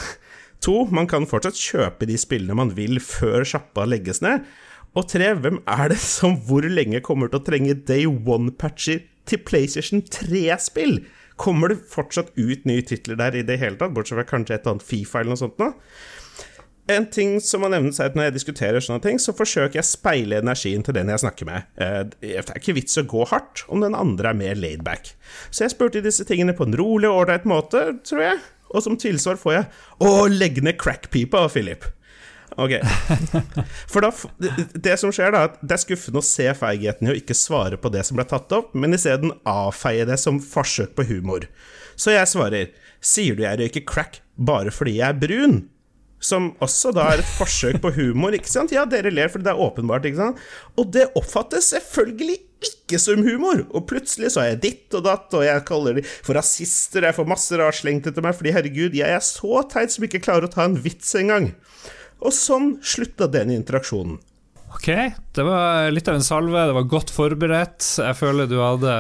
To, man kan fortsatt kjøpe de spillene man vil før sjappa legges ned. Og tre, hvem er det som hvor lenge kommer til å trenge day one-patcher til PlayStation 3-spill? Kommer det fortsatt ut nye titler der i det hele tatt, bortsett fra kanskje et annet Fifa eller noe sånt? nå? En ting som må nevnes er seg når jeg diskuterer sånne ting, så forsøker jeg å speile energien til den jeg snakker med. Eh, det er ikke vits å gå hardt om den andre er mer laidback. Så jeg spurte disse tingene på en rolig og ålreit måte, tror jeg, og som tilsvar får jeg 'Å, legg ned crackpipa, Philip'. Ok. For da, det som skjer, da, at det er skuffende å se feigheten i å ikke svare på det som ble tatt opp, men isteden avfeie det som forsøk på humor. Så jeg svarer 'Sier du jeg røyker crack bare fordi jeg er brun?' Som også da er et forsøk på humor. ikke sant? Ja, dere ler fordi det er åpenbart, ikke sant? Og det oppfattes selvfølgelig ikke som humor. Og plutselig så er jeg ditt og datt, og jeg kaller de for rasister, jeg får masse rart slengt etter meg, fordi herregud, jeg er så teit som ikke klarer å ta en vits engang. Og sånn slutta den interaksjonen. Ok, det var litt av en salve, det var godt forberedt. Jeg føler du hadde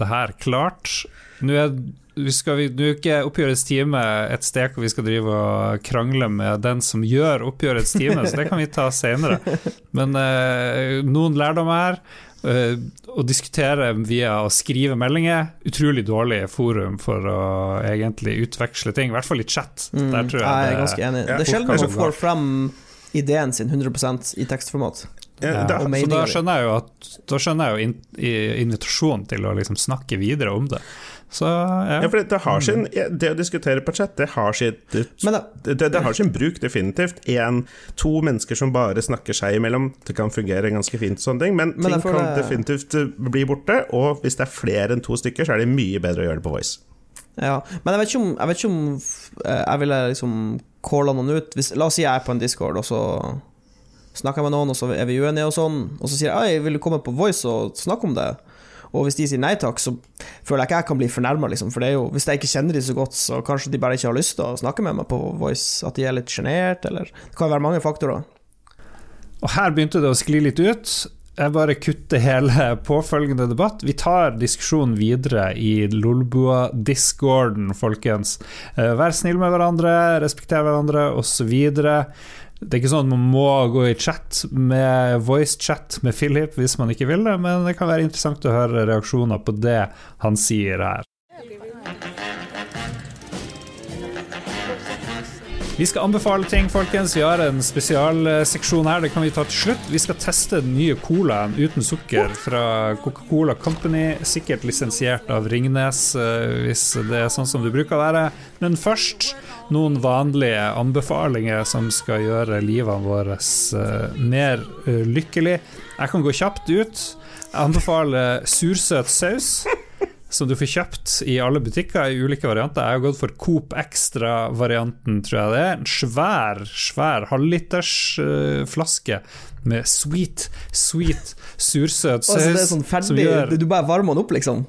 det her klart. Nå er vi skal, nå er ikke oppgjørets time et sted hvor vi skal drive og krangle med den som gjør oppgjørets time, så det kan vi ta senere. Men eh, noen lærdommer her. Eh, å diskutere via å skrive meldinger, utrolig dårlig forum for å egentlig utveksle ting, i hvert fall i chat. Mm, Der tror jeg, jeg er ganske enig. det er sjelden man får frem ideen sin 100 i tekstformat. Ja, da, så da skjønner jeg jo at Da skjønner jeg jo in, invitasjonen til å liksom snakke videre om det. Så, ja. ja. for det, har sin, det å diskutere på chat, det har, sitt, det, det, det har sin bruk, definitivt. En, to mennesker som bare snakker seg imellom, det kan fungere ganske fint, sånne ting, men, men ting kan definitivt eh, bli borte. Og hvis det er flere enn to stykker, så er det mye bedre å gjøre det på Voice. Ja, men jeg vet ikke om jeg, ikke om eh, jeg ville liksom calla noen ut. Hvis, la oss si jeg er på en discord, og så snakker med noen, og så er vi uenige, og sånn, og så sier jeg jeg vil komme på Voice og snakke om det. Og hvis de sier nei takk, så føler jeg ikke jeg kan bli fornærma, liksom. For det er jo, hvis jeg ikke kjenner de så godt, så kanskje de bare ikke har lyst til å snakke med meg på Voice. At de er litt sjenert, eller Det kan være mange faktorer. Og her begynte det å skli litt ut. Jeg bare kutter hele påfølgende debatt. Vi tar diskusjonen videre i Lolbua-discorden, folkens. Eh, vær snill med hverandre, respekter hverandre, osv. Det er ikke sånn at man må gå i chat med voice-chat med Philip hvis man ikke vil det, men det kan være interessant å høre reaksjoner på det han sier her. Vi skal anbefale ting, folkens. Vi har en spesialseksjon her. Det kan vi ta til slutt. Vi skal teste den nye colaen uten sukker fra Coca-Cola Company. Sikkert lisensiert av Ringnes, eh, hvis det er sånn som det bruker å være. Men først noen vanlige anbefalinger som skal gjøre livene våre eh, mer eh, lykkelig. Jeg kan gå kjapt ut. Jeg anbefaler sursøt saus som du får kjøpt i alle butikker i ulike varianter. Jeg har gått for Coop Extra-varianten, tror jeg det er. En svær, svær halvliters uh, flaske med sweet, sweet sursøt saus. Altså, det er sånn ferdig, gjør, du bare varmer den opp, liksom?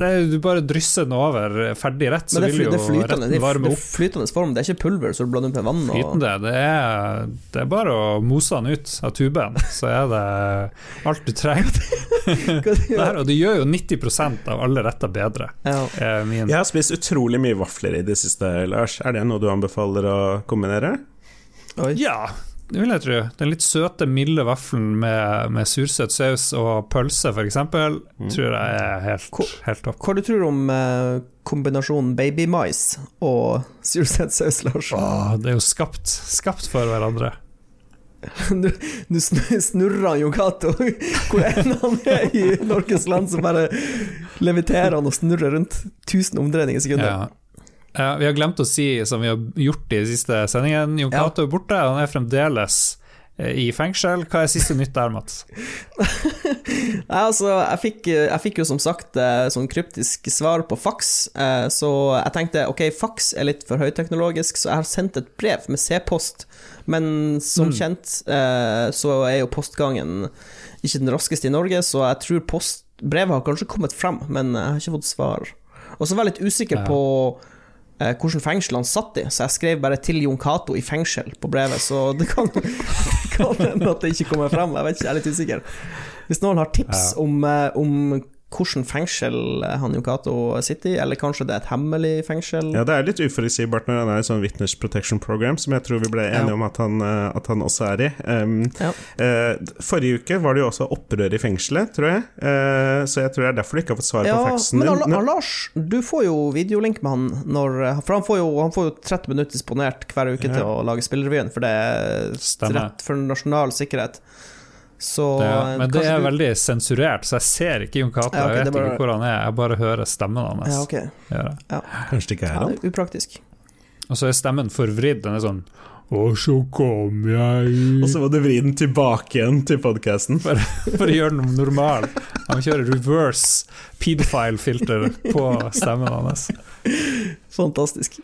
Er, du bare drysser den over ferdig rett, så vil jo retten varme opp. Det er flytende form, det er ikke pulver så du blander opp med vann? Og... Flytende, det er, det er bare å mose den ut av tuben, så er det alt du trenger. Der, og det gjør jo 90% av alle retter bedre. Ja. Jeg har spist utrolig mye vafler i det siste, Lars. Er det noe du anbefaler å kombinere? Oi. Ja, det vil jeg tro. Den litt søte, milde vaffelen med, med sursøt saus og pølse, f.eks., mm. tror jeg er helt, helt topp. Hva du tror du om eh, kombinasjonen babymais og sursøt saus, Lars? Åh, det er jo skapt, skapt for hverandre. Nå snurrer jo Cato hvor enn han er i Norges land, så bare leviterer han og snurrer rundt 1000 omdreininger i sekundet. Ja. Ja, vi har glemt å si, som vi har gjort i siste sendingen, Jon Cato er borte. Han er fremdeles eh, i fengsel. Hva er siste nytt der, Mats? Nei, altså, jeg fikk, jeg fikk, jo som sagt eh, sånn kryptisk svar på faks, eh, så jeg tenkte ok, faks er litt for høyteknologisk, så jeg har sendt et brev med C-post, men som mm. kjent så er jo postgangen ikke den raskeste i Norge, så jeg tror post, brevet har kanskje kommet frem, men jeg har ikke fått svar. Og så var jeg litt usikker ja. på eh, hvilket fengsel han satt i, så jeg skrev bare 'til Jon Cato i fengsel' på brevet, så det kan hende at det ikke kommer frem. Jeg vet ikke, jeg er litt usikker. Hvis noen har tips ja. om, eh, om hvilket fengsel han Yokato sitter i, eller kanskje det er et hemmelig fengsel? Ja, det er litt uforutsigbart når han er i sånn Witness Protection Program, som jeg tror vi ble enige ja. om at han, eh, at han, også er i. Um, ja. uh, forrige uke var det jo også opprør i fengselet, tror jeg, uh, så jeg tror det er derfor du ikke har fått svar ja, på faxen din. Men Lars, du får jo videolink med han når For han får jo, han får jo 30 minutter disponert hver uke til å lage spillerevyen, for det er rett for nasjonal sikkerhet. Så, det, men det er du... veldig sensurert, så jeg ser ikke Jon Cato. Ja, okay, jeg vet bare... ikke hvor han er, jeg bare hører stemmen hans. Ja, okay. ja. Kanskje det ikke er han? Ja, upraktisk. Og så er stemmen forvridd. Den er sånn og så kom jeg Og så må du vri den tilbake igjen til podkasten. For, for, å gjøre den normal. Han kjører reverse pedofile-filter på stemmen hans. Fantastisk.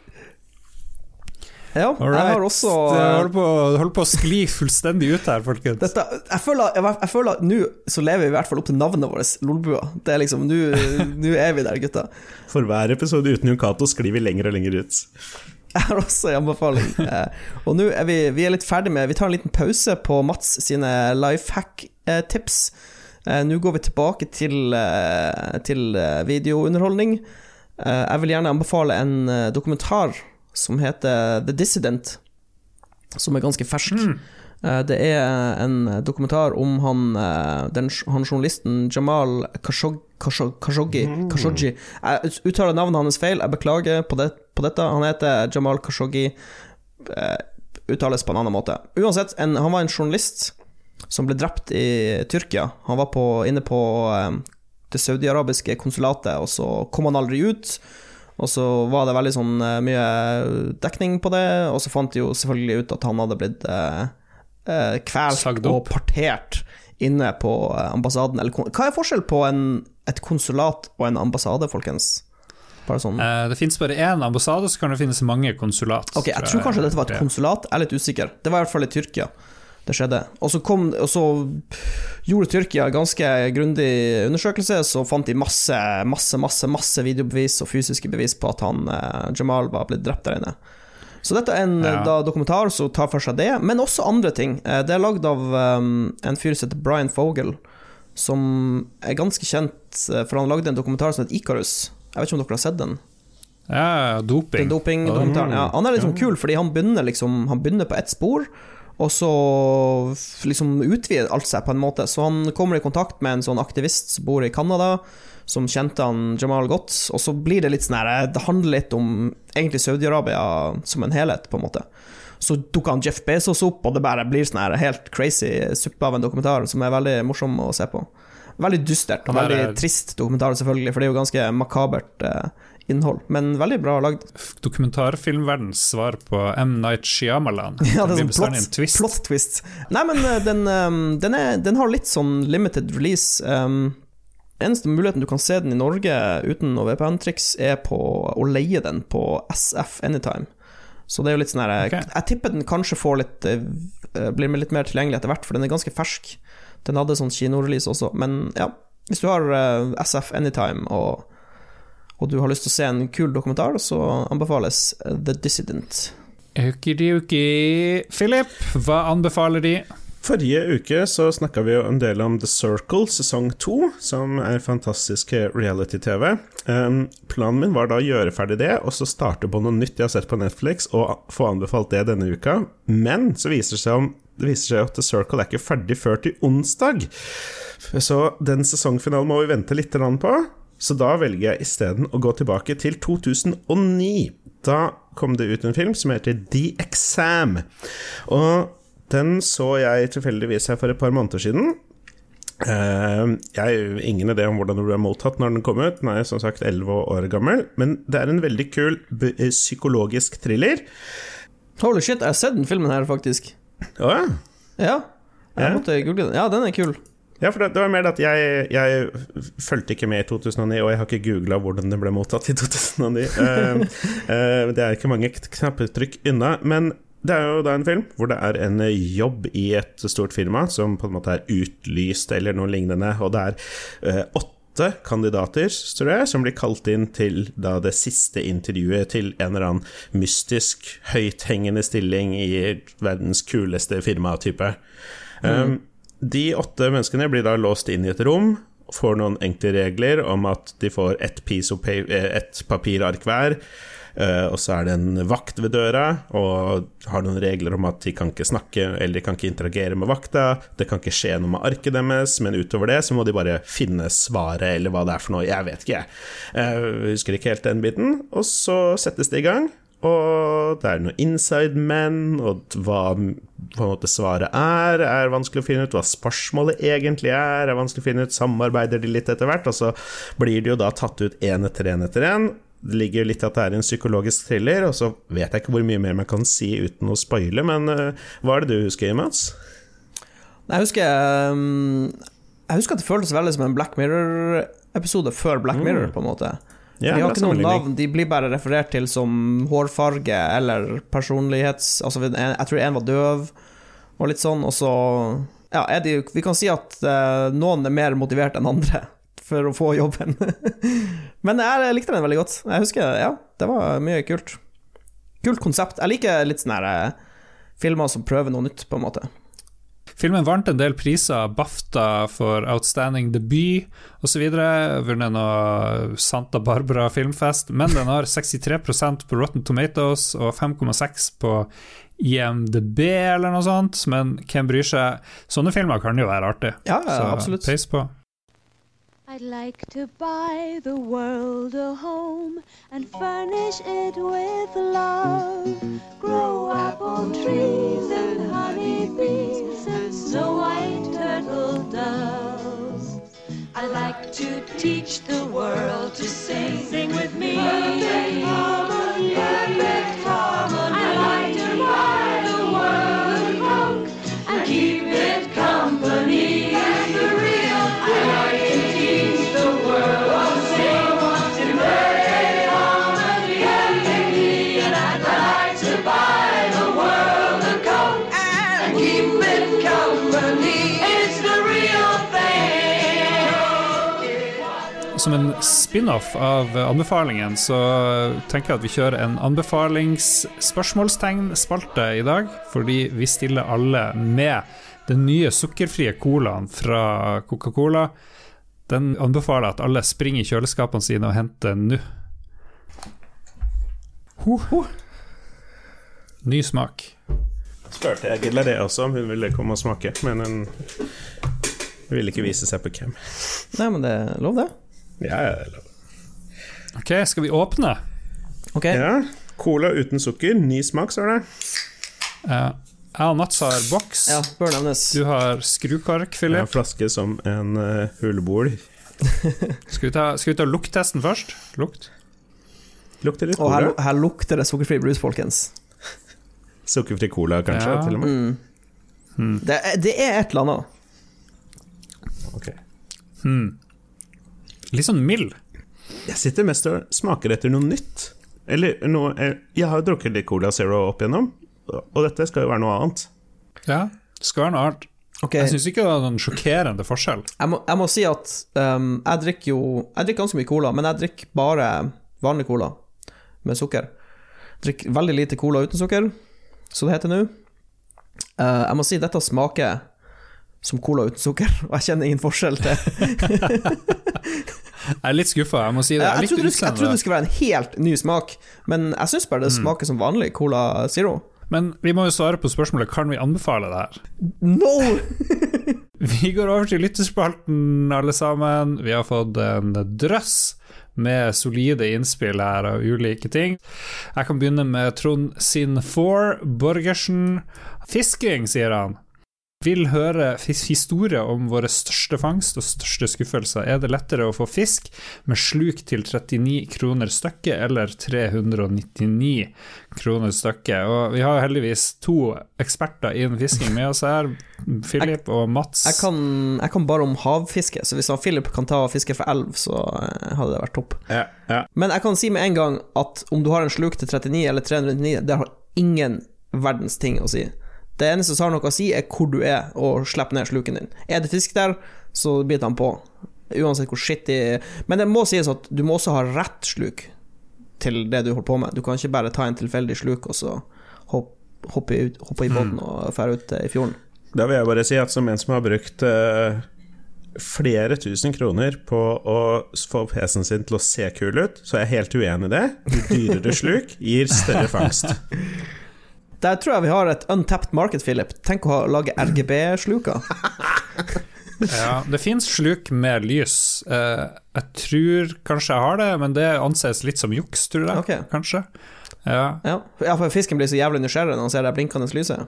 Ja, Alright. jeg har også Det holder på, holder på, å skli fullstendig ut her, folkens. Dette, jeg føler, jeg, føler at nå så lever vi i hvert fall opp til navnet vårt, Lolbua. Det er liksom, Nå er vi der, gutta. For hver episode uten Jon Cato sklir vi lenger og lenger ut. Jeg har også en anbefaling. Eh, og nå er vi, vi er litt ferdig med Vi tar en liten pause på Mats sine life hack-tips. Eh, nå går vi tilbake til, eh, til videounderholdning. Jeg vil gjerne anbefale en dokumentar som heter The Dissident, som er ganske fersk. Mm. Eh, det er en dokumentar om han, eh, den, han journalisten Jamal Khashoggi. Khashoggi, mm. Khashoggi. Jeg uttaler navnet hans feil, jeg beklager på, det, på dette. Han heter Jamal Khashoggi. Uh, uttales på en annen måte. Uansett, en, han var en journalist som ble drept i Tyrkia. Han var på, inne på det saudiarabiske konsulatet, og så kom han aldri ut. Og så var det veldig sånn eh, mye dekning på det, og så fant de jo selvfølgelig ut at han hadde blitt eh, eh kvalt og partert inne på eh, ambassaden. Eller, hva er forskjell på en, et konsulat og en ambassade, folkens? Sånn. Eh, det finnes bare én ambassade, så kan det finnes mange konsulat. Ok, Jeg tror kanskje dette var et konsulat, jeg er litt usikker. Det var i hvert fall i Tyrkia det skjedde. Og så, kom, og så gjorde Tyrkia ganske grundig undersøkelse, så fant de masse, masse, masse, masse videobevis og fysiske bevis på at han eh, Jamal var blitt drept der inne. Så dette er en ja. da, dokumentar som tar for seg det, men også andre ting. Eh, det er lagd av um, en fyr som heter Brian Fogel, som er ganske kjent, eh, for han lagde en dokumentar som heter Icarus. Jeg vet ikke om dere har sett den? Ja, doping. doping ja. Han er litt sånn kul, fordi han begynner, liksom, han begynner på ett spor, og så liksom utvider alt seg på en måte. Så han kommer i kontakt med en sånn aktivist som bor i Canada, som kjente han Jamal godt. Og så blir det litt sånn her Det handler litt om egentlig Saudi-Arabia som en helhet, på en måte. Så dukker han Jeff Bezos opp, og det bare blir sånn her helt crazy suppe av en dokumentar som er veldig morsom å se på. Veldig dystert og veldig trist dokumentar, selvfølgelig, for det er jo ganske makabert. Eh, innhold, men veldig bra lagd. Dokumentarfilmverdens svar på M. Night Shyamalan. Ja, det er sånn plot, twist. plot twist. Nei, men eh, den, um, den, er, den, har litt sånn limited release. Um, eneste muligheten du kan se den i Norge uten noe VPN-triks, er på å leie den på SF Anytime. Så det er jo litt sånn her okay. Jeg tipper den kanskje får litt eh, blir litt mer tilgjengelig etter hvert, for den er ganske fersk. Den hadde sånn kinorelease også, men ja. Hvis du har eh, SF Anytime og, og du har lyst til å se en kul dokumentar, så anbefales The Dissident. Okidoki. Philip, hva anbefaler de? Forrige uke så snakka vi jo en del om The Circle sesong to, som er fantastisk reality-TV. Um, planen min var da å gjøre ferdig det, og så starte på noe nytt jeg har sett på Netflix, og få anbefalt det denne uka. Men så viser det seg, om, det viser seg at The Circle er ikke ferdig før til onsdag. Så den sesongfinalen må vi vente litt på. Så da velger jeg isteden å gå tilbake til 2009. Da kom det ut en film som heter The Exam. Og den så jeg tilfeldigvis her for et par måneder siden. Eh, jeg har ingen idé om hvordan den ble mottatt når den kom ut. Den er som sagt 11 år gammel. Men det er en veldig kul eh, psykologisk thriller. Holy shit, jeg har sett den filmen her, faktisk. Å ja. Ja, jeg måtte google den. Ja, den er kul. Ja, for det, det var mer det at jeg, jeg fulgte ikke med i 2009, og jeg har ikke googla hvordan det ble mottatt i 2009. Uh, uh, det er ikke mange knappetrykk unna. Men det er jo da en film hvor det er en jobb i et stort firma som på en måte er utlyst eller noe lignende, og det er eh, åtte kandidater, tror jeg, som blir kalt inn til da det siste intervjuet til en eller annen mystisk, høythengende stilling i verdens kuleste firma-type. Um, de åtte menneskene blir da låst inn i et rom, får noen enkle regler om at de får ett eh, ett papirark hver, eh, og så er det en vakt ved døra, og har noen regler om at de kan ikke snakke eller de kan ikke interagere med vakta, det kan ikke skje noe med arket deres, men utover det så må de bare finne svaret, eller hva det er for noe, jeg vet ikke, jeg. Eh, husker ikke helt den biten, og så settes det i gang. Og det er noen inside men, og hva måte svaret er, er vanskelig å finne ut. Hva spørsmålet egentlig er, er vanskelig å finne ut. Samarbeider de litt etter hvert, og så blir de jo da tatt ut én etter én etter én. Det ligger jo litt at det er en psykologisk thriller, og så vet jeg ikke hvor mye mer man kan si uten å spoile, men uh, hva er det du husker, Mats? Jeg husker um, Jeg husker at det føltes veldig som en Black Mirror-episode før Black Mirror, på en måte. Ja, de har ikke noen navn, de blir bare referert til som hårfarge eller personlighets... Altså, jeg tror en var døv, og litt sånn, og så Ja, de, vi kan si at uh, noen er mer motivert enn andre for å få jobben. Men jeg likte den veldig godt. Jeg husker, ja, det var mye kult. Kult konsept. Jeg liker litt sånne her, eh, filmer som prøver noe nytt, på en måte. Filmen vant en del priser, BAFTA for Outstanding Debut osv. Vunnet noe Santa Barbara filmfest, men den har 63% på Rotten Tomatoes og 5,6 på IMDb eller noe sånt, men hvem bryr seg? Sånne filmer kan jo være artig, Ja, ja, så absolutt. peis på. I'd like to buy the world a home and furnish it with love. Grow apple trees and honey bees and snow white turtle doves. I'd like to teach the world to sing. Sing with me. Spin-off av anbefalingen, så tenker jeg at vi kjører en anbefalingsspørsmålstegn-spalte i dag, fordi vi stiller alle med den nye sukkerfrie colaen fra Coca-Cola. Den anbefaler at alle springer i kjøleskapene sine og henter nå. Ho, ho. Ny smak. Spurte jeg Gilla det også, om hun ville komme og smake, men hun ville ikke vise seg på hvem. Nei, men det er lov, det. Ja, ja. Ok, skal vi åpne? Ok. ja. Cola uten sukker, ny smak, står det. Eh, jeg og Mats har boks. Ja, bør nevnes. Du har skrukork, Jeg har flaske som en uh, hullbol. Skal vi ta, skal vi ta lukttesten først? Lukt. Lukter litt Og her, her lukter det sukkerfri brus, folkens. Sukkerfri cola, kanskje, Ja. til og med. Mm. Det, er, det er et eller annet. Ok. Hmm. Litt sånn mild. Jeg sitter mest og smaker etter noe nytt. Eller noe Jeg, jeg har jo drukket litt Cola Zero opp igjennom, og dette skal jo være noe annet. Ja, det skal være noe annet. Okay. Jeg syns ikke det var noen sjokkerende forskjell. jeg må, jeg må si at um, jeg drikker jo Jeg drikker ganske mye cola, men jeg drikker bare vanlig cola med sukker. Jeg drikker veldig lite cola uten sukker, som det heter nå. Uh, jeg må si dette smaker som cola uten sukker, og jeg kjenner ingen forskjell til Jeg er litt skuffa, jeg må si det. Jeg, Jeg trodde, jeg trodde det skulle være en helt ny smak, men jeg syns bare det smaker som vanlig Cola Zero. Men vi må jo svare på spørsmålet kan vi anbefale det her. No! Vi går over til lyttespalten, alle sammen. Vi har fått en drøss med solide innspill her av ulike ting. Jeg kan begynne med Trond sin Four Borgersen. Fisking, sier han. Vil høre historier om våre største fangst og største skuffelser. Er det lettere å få fisk med sluk til 39 kroner stykket eller 399 kroner stykket? Og vi har heldigvis to eksperter innen fisking med oss her, Philip og Mats. Jeg kan, jeg kan bare om havfiske, så hvis han Philip kan ta og fiske for elv, så eh, hadde det vært topp. Ja, ja. Men jeg kan si med en gang at om du har en sluk til 39 eller 399, det har ingen verdens ting å si. Det eneste som har noe å si, er hvor du er, og slipp ned sluken din. Er det fisk der, så biter han på. Uansett hvor skittig Men det må sies at du må også ha rett sluk til det du holder på med. Du kan ikke bare ta en tilfeldig sluk og så hoppe, hoppe, ut, hoppe i båten og dra ut eh, i fjorden. Da vil jeg bare si at som en som har brukt eh, flere tusen kroner på å få PC-en sin til å se kul ut, så er jeg helt uenig i det. Dyrere sluk gir større fangst. Der tror jeg vi har et untapped market, Philip. Tenk å lage RGB-sluker. Ja, det fins sluk med lys. Eh, jeg tror kanskje jeg har det, men det anses litt som juks, tror jeg. Okay. Kanskje. Ja. Ja. ja, for fisken blir så jævlig nysgjerrig når han ser det blinkende lyset.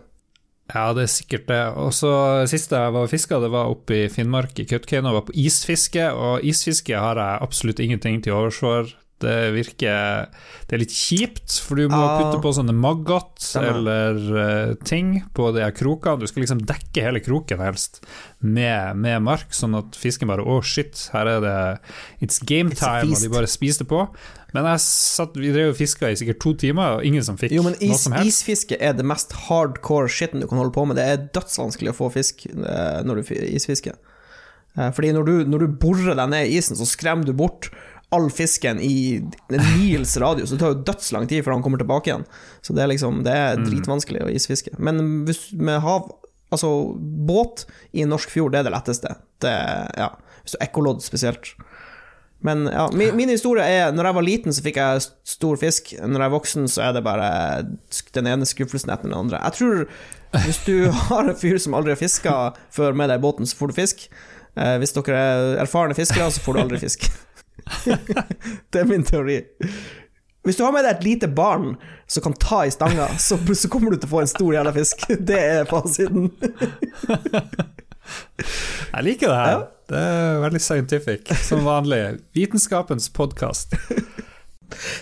ja, det er sikkert det. Og så Sist jeg var fiska, det var oppe i Finnmark, i Kautokeino, var på isfiske. Og isfiske har jeg absolutt ingenting til overs for. Det virker Det er litt kjipt, for du må Ja. putte på sånne maggot eller uh, ting på de her krokene. Du skal liksom dekke hele kroken helst med, med mark, sånn at fisken bare Å, shit, her er det It's game It's time, og de bare spiste på. Men jeg satt, vi drev og fiska i sikkert to timer, og ingen som fikk Jo, men noe som helst. isfiske er det mest hardcore shitten du kan holde på med. Det er dødsvanskelig å få fisk eh, når du fi- isfisker. Eh, Fordi når du, når du borer deg ned i isen, så skremmer du bort all fisken i en mils radius. Det tar jo dødslang tid før han kommer tilbake igjen. Så det er liksom Det er dritvanskelig å isfiske. Men hvis med hav Altså, båt i en norsk fjord, det er det letteste. Det, ja. Hvis du ekkolodd spesielt. Men ja, min, min historie er Når jeg var liten, så fikk jeg stor fisk. Når jeg er voksen, så er det bare den ene skuffelsen etter den andre. Jeg tror hvis du har en fyr som aldri har fiska før med deg i båten, så får du fisk. Eh, hvis dere er erfarne fiskere, så får du aldri fisk. det er min teori. Hvis du har med deg et lite barn som kan ta i stanga, så, så kommer du til å få en stor jævla fisk. Det er fasiten. Jeg liker det her. Ja. Det er veldig scientific, som vanlig. Vitenskapens podkast.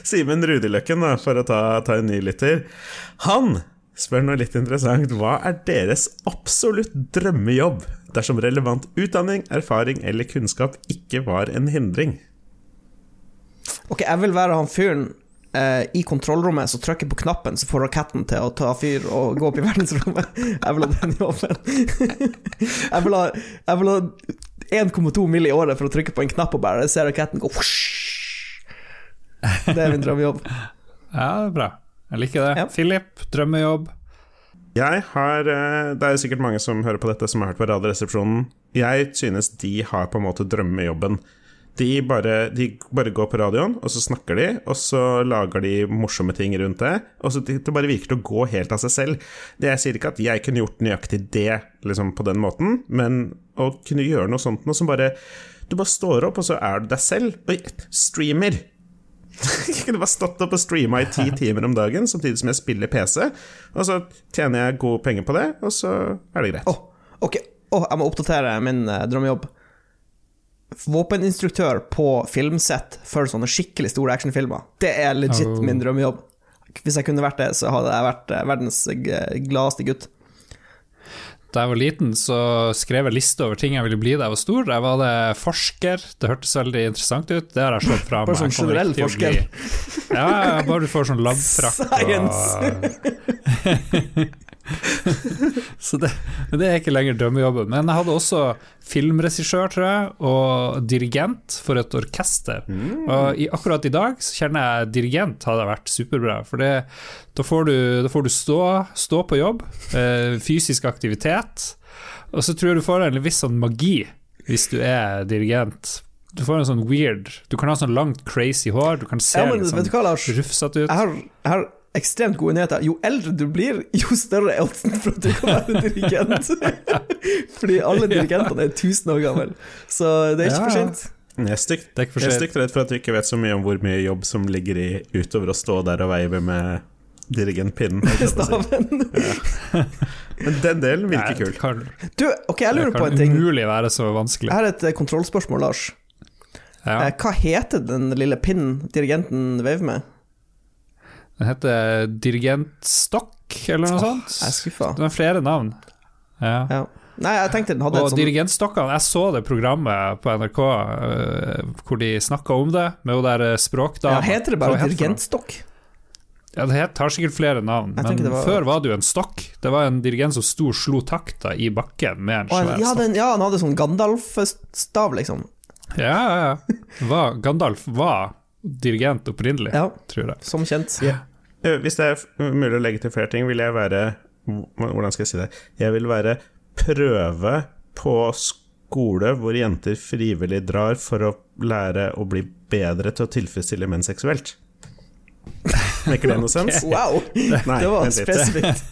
Simen Rudiløkken, for å ta, ta en ny lytter. Han spør noe litt interessant. Hva er deres absolutt drømmejobb dersom relevant utdanning, erfaring eller kunnskap ikke var en hindring? Ok, jeg vil være han fyren eh, i kontrollrommet som trykker på knappen, så får raketten til å ta fyr og gå opp i verdensrommet. Jeg vil ha den jobben. jeg vil ha, jeg vil ha 1,2 mill. i året for å trykke på en knapp og bare se raketten gå Det er min drømmejobb. Ja, det er bra. Jeg liker det. Ja. Philip, drømmejobb. Jeg har eh, Det er sikkert mange som hører på dette, som har hørt på Radioresepsjonen. Jeg synes de har på en måte drømmejobben. De bare, de bare går på radioen, og så snakker de, og så lager de morsomme ting rundt det. Og så det, bare virker til å gå helt av seg selv. Det Jeg sier ikke at jeg kunne gjort nøyaktig det liksom på den måten, men å kunne gjøre noe sånt noe som bare Du bare står opp, og så er du deg selv. Oi, streamer! Jeg kunne bare stått opp og streama i ti timer om dagen samtidig som jeg spiller PC, og så tjener jeg gode penger på det, og så er det greit. Oh, ok, oh, jeg må oppdatere min uh, drømmejobb. Våpeninstruktør på filmsett for sånne skikkelig store actionfilmer. Det er legit Oh. min drømmejobb. Hvis jeg kunne vært det, så hadde jeg vært eh, verdens gladeste gutt. da jeg var liten, så skrev jeg liste over ting jeg ville bli da jeg var stor. Jeg var det forsker, det hørtes veldig interessant ut. Det har jeg slått fra Bare sånn generell forsker. Ja, bare du får sånn labfrakk og Så det, men det er ikke lenger drømmejobben. Men jeg hadde også filmregissør, tror jeg, og dirigent for et orkester. Og i, akkurat i dag så kjenner jeg dirigent hadde vært superbra. For det, da får du, da får du stå, stå på jobb, eh, fysisk aktivitet, og så tror jeg du får en viss sånn magi hvis du er dirigent. Du får en sånn weird Du kan ha sånn langt, crazy hår, du kan se Ja, men litt sånn hva, rufsete ut. Jeg har, jeg har ekstremt gode nyheter. Jo eldre du blir, jo større er oddsen for at du kan være dirigent. Fordi alle dirigentene er 1000 år gamle, så det er ikke Ja. for sent. Jeg er stygt, Det stygt redd for at du ikke vet så mye om hvor mye jobb som ligger i utover å stå der og veive med dirigentpinnen. Staven. Men den delen virker kul. Det kan, Du, ok, jeg lurer på en ting. umulig være så vanskelig. Jeg har et eh, kontrollspørsmål, Lars. Ja. Eh, Hva heter den lille pinnen dirigenten veiver med? Den heter dirigentstokk, eller noe sånt. Jeg er skuffa. Den har flere navn. Ja. Ja. Nei, jeg tenkte den hadde Og et sånt dirigentstokkene, jeg så det programmet på NRK uh, hvor de snakka om det, med hun der språkdama. ja. Heter det bare det dirigentstokk? Ja, det het, har sikkert flere navn, Jeg men var- før var det jo en stokk. Det var en dirigent som sto og slo takta i bakken med en svær ja, stokk. ja, han hadde sånn Gandalf-stav, liksom. Ja, ja, ja. Var, Gandalf var dirigent opprinnelig, Ja, tror jeg. som kjent. Yeah. Hvis det er mulig å legge til flere ting, vil jeg være Hvordan skal jeg si det? Jeg vil være prøve på skole hvor jenter frivillig drar for å lære å bli bedre til å tilfredsstille menn seksuelt. Maker det noe sens? Wow! Nei, det var spesifikt.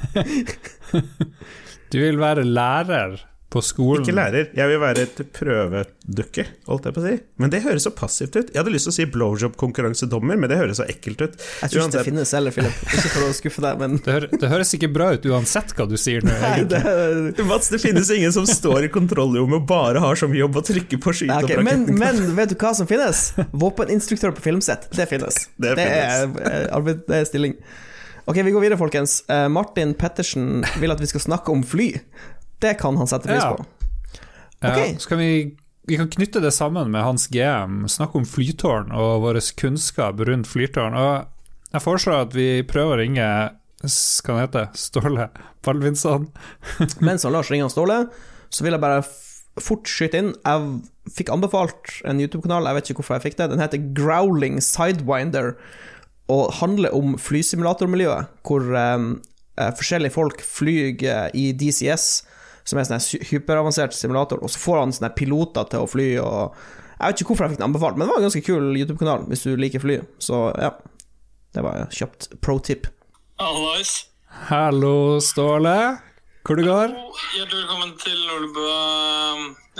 Du vil være lærer på skolen. Ikke lærer, jeg vil være et prøvedukke, holdt jeg på å si. Men det høres så passivt ut. Jeg hadde lyst til å si blowjob-konkurransedommer, men det høres så ekkelt ut. Jeg tror ikke det finnes heller, Philip. Ikke for å skuffe deg, men Det, hø det høres ikke bra ut uansett hva du sier nå, Nei, det Mats, det finnes ingen som står i kontrollrommet og bare har som jobb å trykke på skyte ok, skyteoppdrag. men, men vet du hva som finnes? Våpeninstruktør på filmsett. Det finnes. Det er, eh, arbeid, det er stilling. Ok, vi går videre, folkens. Eh, Martin Pettersen vil at vi skal snakke om fly. Det kan han sette pris på. Ja, så kan vi, vi kan knytte det sammen med hans GM, snakke om flytårn og vår kunnskap rundt flytårn. Og jeg foreslår at vi prøver å ringe s- hva han heter, Ståle Baldvinsson. Mens han Lars ringer Ståle, så vil jeg bare fort skyte inn. Jeg fikk anbefalt en YouTube-kanal, jeg vet ikke hvorfor jeg fikk det. Den heter Growling Sidewinder, og handler om flysimulatormiljøet, hvor eh, eh, forskjellige folk flyr i DCS, som er en sånn hyperavansert simulator, og så får han sånne piloter til å fly, og jeg vet ikke hvorfor jeg fikk den anbefalt, men det var en ganske kul YouTube-kanal hvis du liker fly, så ja. Det var kjapt pro tip. Hallais. Hallo, Ståle. Hvor det går? Hjertelig velkommen til Olbø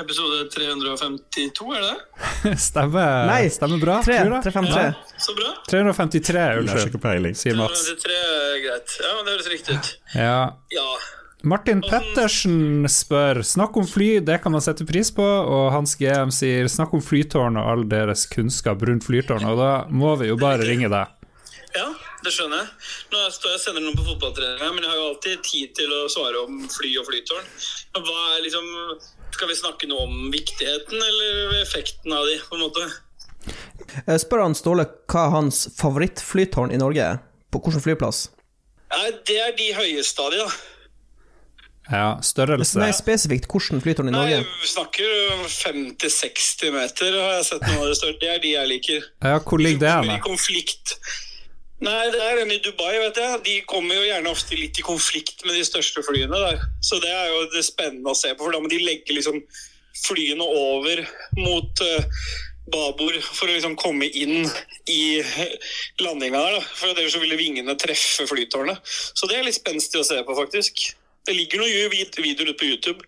episode 352, er det det? Stemmer, Nei, stemmer bra, Tre, tror jeg. 353. Så bra. 353, Jeg har unnskyld, ikke peiling. sier Mats. 353 er greit. Ja, men det høres riktig ut. Ja. Ja. Martin Pettersen spør Snakk om fly, det kan man sette pris på. Og Hans GM sier snakk om flytårn og all deres kunnskap rundt flytårn. Og da må vi jo bare ringe deg. ja, det skjønner jeg. Nå står jeg og sender noen på fotballtreninga, men jeg har jo alltid tid til å svare om fly og flytårn. Men hva er liksom Skal vi snakke noe om viktigheten eller effekten av de, på en måte? Jeg Spør han Ståle hva hans favorittflytårn i Norge er. På hvilken flyplass? Nei, det er de høyeste av de, da. Ja, størrelse. Nei, spesifikt hvordan flytårn i Norge? Nei, vi snakker 50-60 meter, har jeg sett noen av de større. Det er de jeg liker. Ja, hvor ligger det hen? i konflikt. Nei, det er en i Dubai, vet jeg. De kommer jo gjerne ofte litt i konflikt med de største flyene der. Så det er jo det spennende å se på, for da må de legge liksom flyene over mot uh, babord for å liksom komme inn i landinga der. Da. For ellers så ville vingene treffe flytårnet. Så det er litt spenstig å se på, faktisk. Det ligger noen vid- videoer ute på YouTube.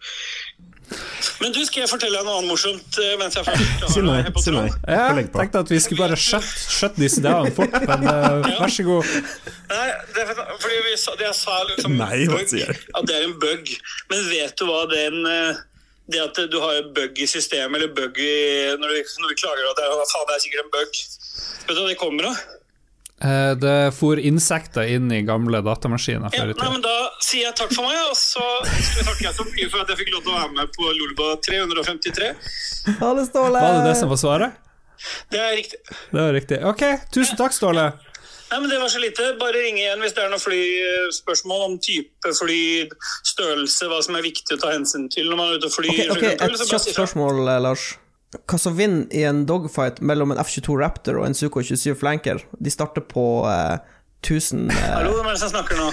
Men du, skal jeg fortelle deg noe annet morsomt eh, mens jeg først Si nei. Si nei. Jeg tenkte at vi skulle bare skjøtte disse dagene fort, men eh, vær så god. Nei, det, er fordi vi det jeg sa liksom Nei, hva bug, sier? At det er en bug. Men vet du hva den eh, Det at du har en bug i systemet, eller bug i Når vi, når vi klager at det er, faen, det er sikkert en bug. Vet du hva det kommer av? Eh, Det for insekter inn i gamle datamaskiner Ja, før i nei, men Da sier jeg takk for meg, og så skal jeg takke så mye for at jeg fikk lov til å være med på Lolba 353. Ha det, Ståle! Var det det som var svaret? Det er riktig. Det var riktig. Ok, tusen takk, Ståle. Nei, men Det var så lite. Bare ring igjen hvis det er noen flyspørsmål om type fly, størrelse, hva som er viktig å ta hensyn til når man er ute og flyr. Ok, okay. ok, Et så kjapt spørsmål, eh, Lars. Hva som vinner i en dogfight mellom en F-22 Raptor og en Suco 27 Flanker? De starter på eh, 1000 eh, Hallo, hvem er det som snakker nå?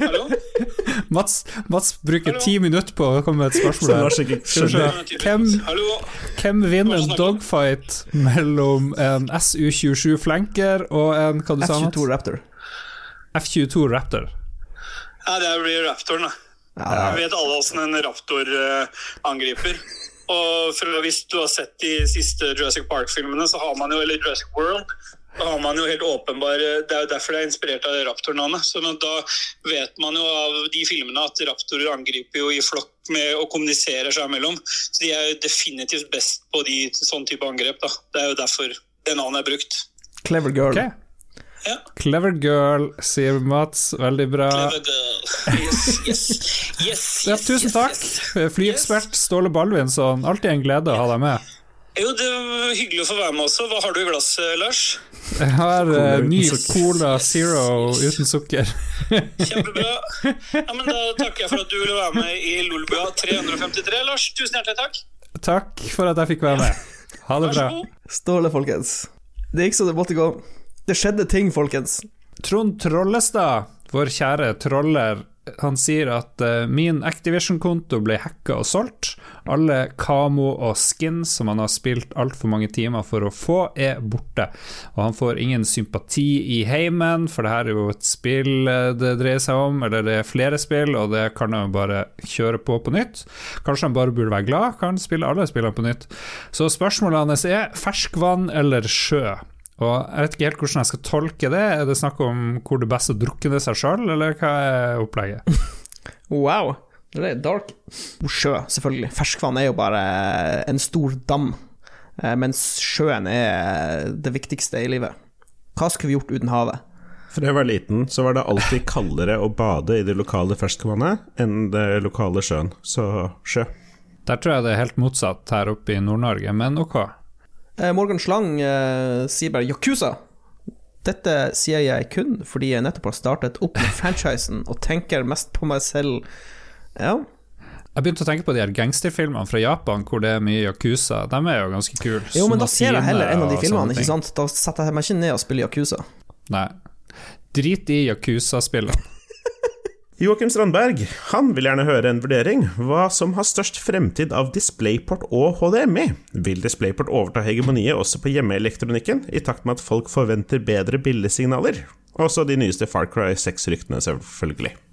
Hallo? Mats, Mats bruker Hallo? ti minutter på å komme med et spørsmål. Hvem, hvem vinner en dogfight mellom en SU-27 Flanker og en hva du sa, Mats? F-22 Raptor. F-22 Raptor? Ja, det blir Raptoren, da. Ja, ja. vet alle åssen en raptor uh, angriper. Og for, hvis du har sett de siste Jurassic Park-filmene, så har man jo, eller Jurassic World, da har man jo helt åpenbare Det er jo derfor det er inspirert av raptornavnet. Så da vet man jo av de filmene at raptorer angriper jo i flokk med og kommuniserer seg imellom. Så de er jo definitivt best på de sånn type angrep. da. Det er jo derfor det navnet er brukt. Clever girl. Ok. Ja. Clever girl, sier Mats. Veldig bra. Clever girl. Yes, yes. Yes, Ja, tusen takk, yes. flyekspert Ståle Balvinson. Alltid en glede å ha deg med. Jo, det var hyggelig å få være med også. Hva har du i glasset, Lars? Jeg har uh, ny. Cola Zero uten sukker. Kjempebra. Ja, men Da takker jeg for at du ville være med i Lolbua 353, Lars. Tusen hjertelig takk. Takk for at jeg fikk være med. Ha det bra. Ståle, folkens. Det gikk så det måtte gå. Det skjedde ting, folkens. Trond Trollestad, vår kjære troller, han sier at uh, min Activision-konto ble hacka og solgt. Alle kamo og skin som han har spilt altfor mange timer for å få, er borte. Og han får ingen sympati i heimen, for det her er jo et spill eh, det dreier seg om, eller det er flere spill, og det kan han bare kjøre på på nytt. Kanskje han bare burde være glad, kan spille alle spillene på nytt. Så spørsmålet hans er ferskvann eller sjø? Og Jeg vet ikke helt hvordan jeg skal tolke det. Er det snakk om hvor det er best å drukne seg sjøl, eller hva er opplegget? Wow. Det er dark. Sjø, selvfølgelig. Ferskvann er jo bare en stor dam, eh, mens sjøen er det viktigste i livet. Hva skulle vi gjort uten havet? Fra jeg var liten, så var det alltid kaldere å bade i det lokale ferskvannet enn det lokale sjøen. Så sjø. Der tror jeg det er helt motsatt her oppe i Nord-Norge, men ok. Eh, Morgan Slang eh, sier bare Yakuza. Dette sier jeg kun fordi jeg nettopp har startet opp med franchisen og tenker mest på meg selv. Ja, Jeg begynte å tenke på de her gangsterfilmene fra Japan hvor det er mye yakuza. De er jo ganske kule. jo, men da ser jeg heller en av de filmene, ikke sant? Da setter jeg meg ikke ned og spiller Yakuza. Nei. Drit i yakuza-spillene. Joakim Strandberg han vil gjerne høre en vurdering. Hva som har størst fremtid av DisplayPort og HDMI? Vil DisplayPort overta hegemoniet også på hjemmeelektronikken, i takt med at folk forventer bedre bildesignaler? Også de nyeste Far Cry 6-ryktene, selvfølgelig.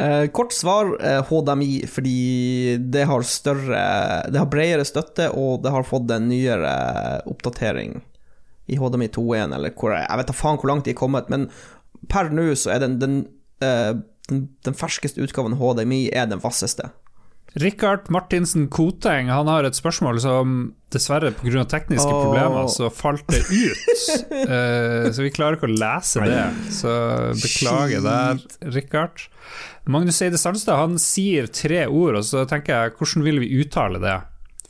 Eh, kort svar eh, HDMI, fordi det har større Det har bredere støtte, og det har fått en nyere oppdatering i HDMI 2.1, eller hvor Jeg vet da faen hvor langt de er kommet, men per nå så er den, den, uh, den, den ferskeste utgaven HDMI er den vasseste. Rikard Martinsen Koteng han har et spørsmål som dessverre pga. tekniske oh. problemer så falt det ut. uh, så vi klarer ikke å lese det. Så beklager der, Rikard. Magnus Eide Sandstad han sier tre ord, og så tenker jeg hvordan vil vi uttale det?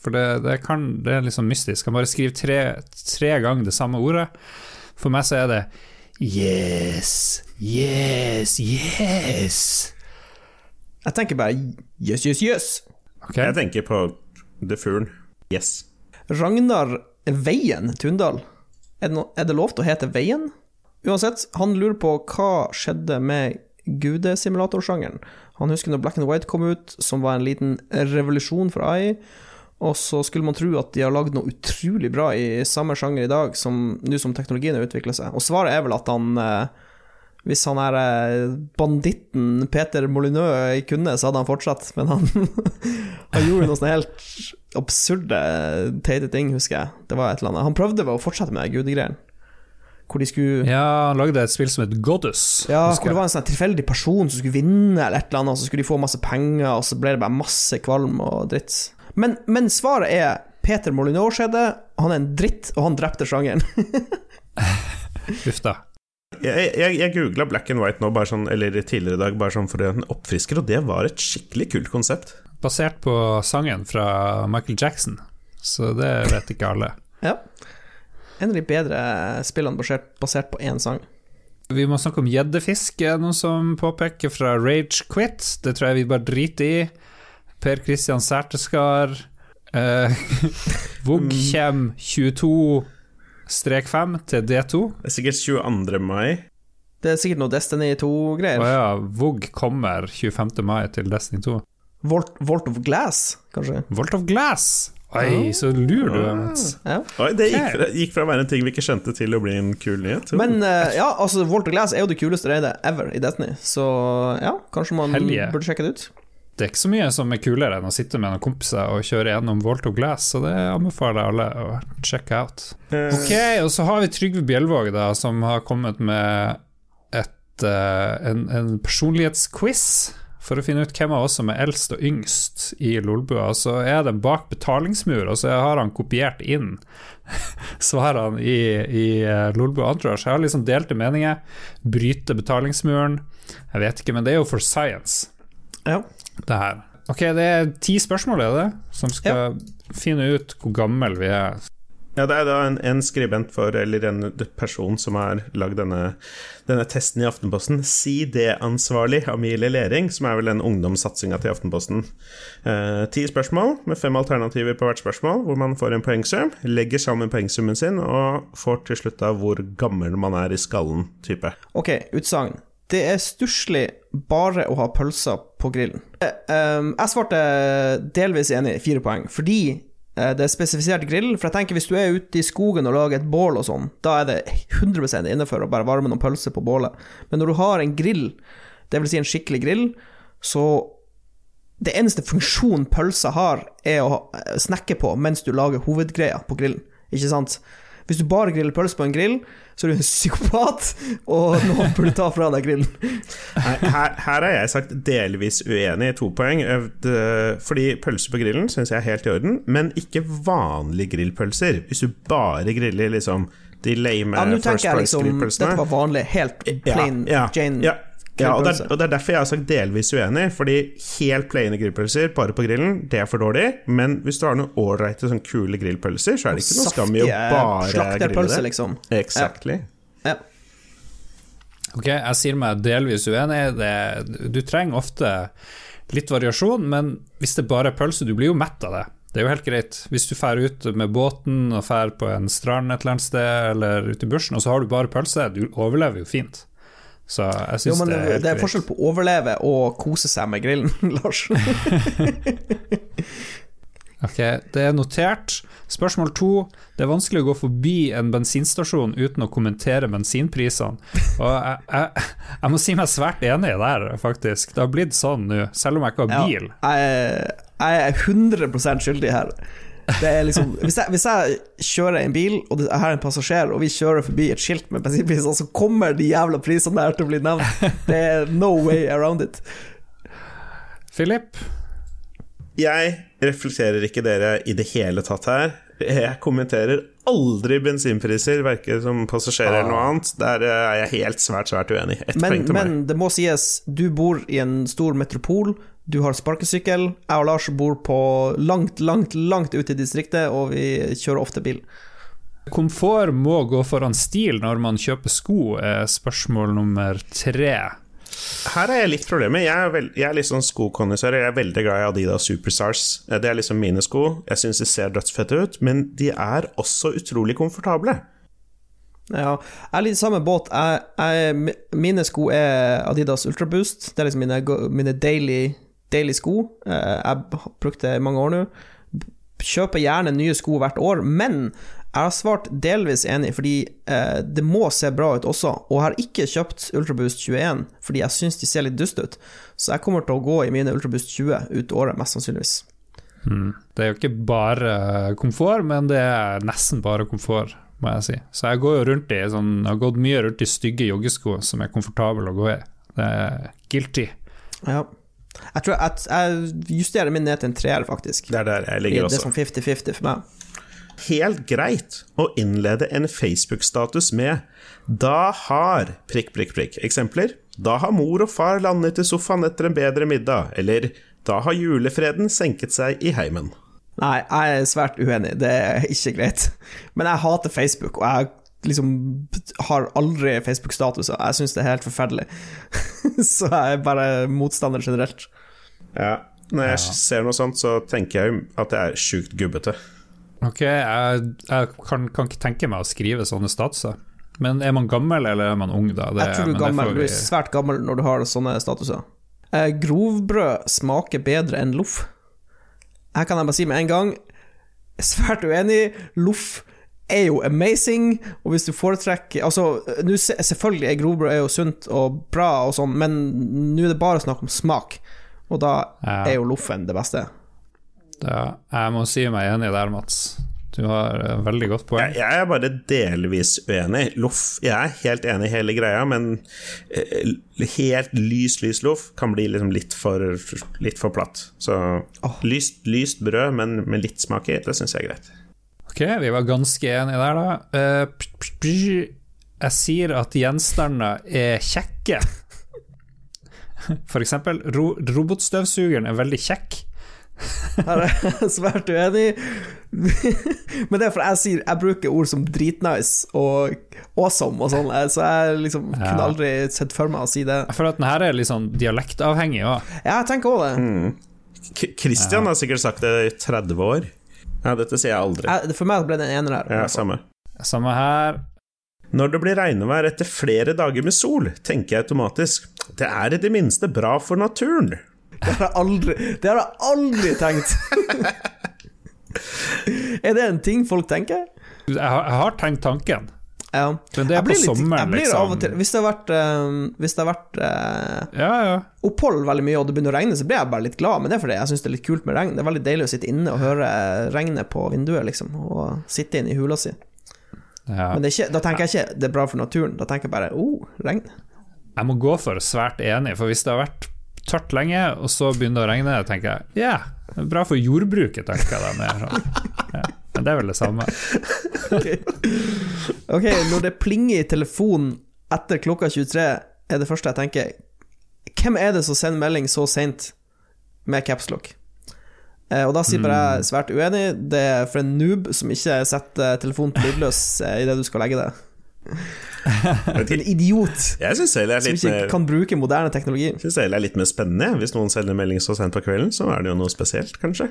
For det, det, kan, det er liksom mystisk. Han bare skriver tre, tre ganger det samme ordet. For meg så er det Yes, yes, yes. Jeg tenker bare yes, yes, yes. Okay. Jeg tenker på The Fuglen. Yes. Ragnar Veien Tundal. Er det, no, er det lov til å hete Veien? Uansett, han lurer på hva skjedde med gudesimulatorsjangeren. Han husker når Black and White kom ut, som var en liten revolusjon for AI. Og så skulle man tro at de har lagd noe utrolig bra i samme sjanger i dag, som nå som teknologien har utvikla seg. Og svaret er vel at han eh, Hvis han er eh, banditten Peter Molyneux kunne, så hadde han fortsatt, men han, han gjorde noe sånn helt absurde, teite ting, husker jeg. Det var et eller annet. Han prøvde å fortsette med gudegreiene. Hvor de skulle Ja, han lagde et spill som het Goddess. Ja, hvor det var en sånn tilfeldig person som skulle vinne, eller et eller annet, og så skulle de få masse penger, og så ble det bare masse kvalm og dritt. Men, men svaret er Peter Molyneux skjedde, han er en dritt, og han drepte sjangeren. Uff da. Jeg, jeg, jeg googla Black and White nå, bare sånn, eller tidligere i dag, bare sånn for en oppfrisker, og det var et skikkelig kult konsept. Basert på sangen fra Michael Jackson, så det vet ikke alle. ja. En av de bedre spillene basert, basert på én sang. Vi må snakke om gjeddefisk, er det noen som påpeker, fra Rage Quit. Det tror jeg vi bare driter i. Per Kristian Serteskar. Eh, Vogg kommer 22-5 til D2. Det er sikkert 22. mai. Det er sikkert noe Destiny 2-greier. Å ja, Vogg kommer 25. mai til Destiny 2. Volt, Volt of Glass, kanskje? Volt of Glass! Oi, så lur du er, Mats. Ja. Oi, det gikk fra, gikk fra å være en ting vi ikke skjønte, til å bli en kul nyhet. Men uh, ja, altså, Volt of Glass er jo det kuleste raidet ever i Destiny, så ja, kanskje man Helge. burde sjekke det ut. Det er ikke så mye som er kulere enn å sitte med noen kompiser og kjøre gjennom Volt of Glass, så det anbefaler jeg alle å sjekke out. Eh, Ok, og så har vi Trygve Bjelvåg, da, som har kommet med et, eh, en, en personlighetsquiz for å finne ut hvem av oss som er eldst og yngst i Lolbua. Så er det bak betalingsmur, og så har han kopiert inn svarene i, i eh, Lolbua Entourage. Jeg har liksom delte meninger. Bryte betalingsmuren. Jeg vet ikke, men det er jo for science, Ja. Det her. Ok, det er ti spørsmål, er det? Som skal finne ut hvor gammel vi er. Ja, det er da en, en skribent for, eller en person som har lagd denne, denne testen i Aftenposten. Si-det-ansvarlig Amilie Lering, som er vel den ungdomssatsinga til Aftenposten. Eh, ti spørsmål med fem alternativer på hvert spørsmål, hvor man får en poengsum, legger sammen poengsummen sin og får til slutt da hvor gammel man er i skallen, type. Ok, utsagn. Det er stusslig bare å ha pølser på grillen. Eh, ehm, jeg svarte delvis enig, fire poeng, fordi eh, det er spesifisert grill. For jeg tenker hvis du er ute i skogen og lager et bål og sånn, da er det 100% innenfor å bare varme noen pølser på bålet. Men når du har en grill, vil si en skikkelig grill, så det eneste funksjonen pølsa har, er å eh, snakke på mens du lager hovedgreia på grillen. Ikke sant? Hvis du bare griller pølse på en grill, så er du en psykopat, og nå burde ta fra deg grillen. Her, her er jeg sagt delvis uenig, to poeng. Fordi pølser på grillen syns jeg er helt i orden, men ikke vanlige grillpølser. Hvis du bare griller liksom de lame Ja, First jeg liksom Price-grillpølsene Dette var vanlig, helt plain ja, Jane ja, ja, og, det er, og det er derfor jeg har sagt delvis uenig, fordi helt plaine grillpølser bare på grillen, det er for dårlig. Men hvis du har noen ålreite, sånn kule grillpølser, så er det ikke noe skam i å bare grille det. liksom. Exactly. Ja. Ok, jeg sier meg delvis uenig. Det, du trenger ofte litt variasjon, men hvis det bare er pølse, du blir jo mett av det. Det er jo helt greit. Hvis du drar ut med båten og drar på en strand et eller annet sted, eller ute i bushen, og så har du bare pølse, du overlever jo fint. Så jeg syns det er helt det er forskjell på å overleve og kose seg med grillen, Lars. Ok, det er notert. Spørsmål to. Det er vanskelig å gå forbi en bensinstasjon uten å kommentere bensinprisene. Og jeg, jeg, jeg må si meg svært enig der, faktisk. Det har blitt sånn nå, selv om jeg ikke har Ja, bil. jeg, jeg er 100 skyldig her. Det er liksom, hvis, jeg, hvis jeg kjører en bil, og jeg har en passasjer, og vi kjører forbi et skilt med bensinpriser, så kommer de jævla prisene der til å bli nevnt. Det er no way around it. Philip? Jeg reflekterer ikke dere i det hele tatt her. Jeg kommenterer aldri bensinpriser, verken som passasjer eller noe annet. Der eh, er jeg helt svært, svært uenig. Ett Men, poeng til men meg. det må sies, du bor i en stor metropol, du har sparkesykkel, jeg og Lars bor på langt, langt, langt ute i distriktet, og vi kjører ofte bil. Komfort må gå foran stil når man kjøper sko, er spørsmål nummer tre. Her er jeg litt problemet. Jeg er, veld, jeg er litt sånn skokondisør. Jeg er veldig glad i Adidas Superstars. Eh, Det er liksom mine sko. Jeg syns de ser dødsfette ut, men de er også utrolig komfortable. Ja, jeg er litt i samme båt. Jeg, jeg, mine sko er Adidas Ultraboost. Det er liksom mine, mine daily, daily sko. Eh, Jeg har brukt det i mange år nå. Kjøper gjerne nye sko hvert år, men jeg har svart delvis enig, fordi eh, det må se bra ut også. Og har ikke kjøpt Ultraboost 21 fordi jeg syns de ser litt dust ut. Så jeg kommer til å gå i mine Ultraboost 20 ut året, mest sannsynligvis. Det er jo ikke bare komfort, men det er nesten bare komfort, må jeg si. Så jeg går jo rundt i sånn, jeg har gått mye rundt i stygge joggesko som er komfortable å gå i. Det er guilty. Ja. Jeg tror jeg, jeg justerer min ned til en treer, faktisk. Det er der jeg Det er også. sånn 50-50 for meg. helt greit å innlede en Facebook-status med 'Da har prikk, prikk, prikk'. Eksempler? Da har mor og far landet i sofaen etter en bedre middag. Eller da har julefreden senket seg i heimen. Nei, jeg er svært uenig. Det er ikke greit. Men jeg hater Facebook, og jeg liksom har aldri Facebook-statuser. Jeg syns det er helt forferdelig. Så jeg er bare motstander generelt. Ja, Når jeg ser noe sånt, så tenker jeg at jeg er sjukt gubbete. Ok, jeg, jeg kan, kan ikke tenke meg å skrive sånne statuser. Men er man gammel, eller er man ung, da? Det, Jeg tror du er gammel. Vi... Du er svært gammel når du har sånne statuser. Eh, grovbrød smaker bedre enn loff. Her kan jeg bare si med en gang, svært uenig. Loff er jo amazing, og hvis du foretrekker Altså, selvfølgelig er grovbrød er jo sunt og bra og sånn, men nå er det bare snakk om smak, og da Ja. er jo loffen det beste. Ja, jeg må si meg enig der, Mats. Du har et veldig godt poeng. Jeg, jeg er bare delvis uenig. Loff Jeg er helt enig i hele greia, men eh, helt lys, lys loff kan bli liksom litt for, litt for platt. Så lyst, lyst brød, men med litt smak i, det syns jeg er greit. Ok, vi var ganske enige der, da. Eh, jeg sier at gjenstander er kjekke. For eksempel, ro robotstøvsugeren er veldig kjekk. Her er jeg svært uenig. Men det er for jeg sier Jeg bruker ord som dritnice og awesome og sånn, så jeg liksom kunne aldri sett for meg å si det. Jeg føler at den her er litt sånn dialektavhengig òg. Ja, jeg tenker òg det. Mm. Christian har sikkert sagt det i 30 år. Ja, dette sier jeg aldri. Jeg, for meg ble det en ener her. Ja, samme. Samme her. Når det blir regnevær etter flere dager med sol, tenker jeg automatisk det er i det minste bra for naturen. Det har jeg aldri, det har jeg aldri tenkt. er det en ting folk tenker? Jeg har, jeg har tenkt tanken, Ja. men det er på litt- sommeren, liksom. til, hvis det har vært, eh, hvis det har vært eh, Ja, ja. opphold veldig mye, og det begynner å regne, så blir jeg bare litt glad. Men det er fordi jeg syns det er litt kult med regn. Det er veldig deilig å sitte inne og høre regnet på vinduet, liksom. Og sitte inne i hula si. ja. Men det ikke, da tenker jeg ikke det er bra for naturen. Da tenker jeg bare oh, regn. Jeg må gå for svært enig, for hvis det har vært tørt lenge, og så begynner det å regne, tenker jeg ja, er bra for jordbruket, tenker jeg da mer. Ja. Men det er vel det samme. Ok, når det plinger i telefonen etter klokka 23, er det første jeg tenker Hvem er det som sender melding så seint med capslock? Eh, og da sier bare jeg svært uenig. Det er for en noob som ikke setter telefonen på lydløs eh, idet du skal legge det. En idiot Jeg syns som ikke mer kan bruke moderne teknologi. synes det er litt mer spennende. Hvis noen sender melding så sent på kvelden, så er det jo noe spesielt, kanskje.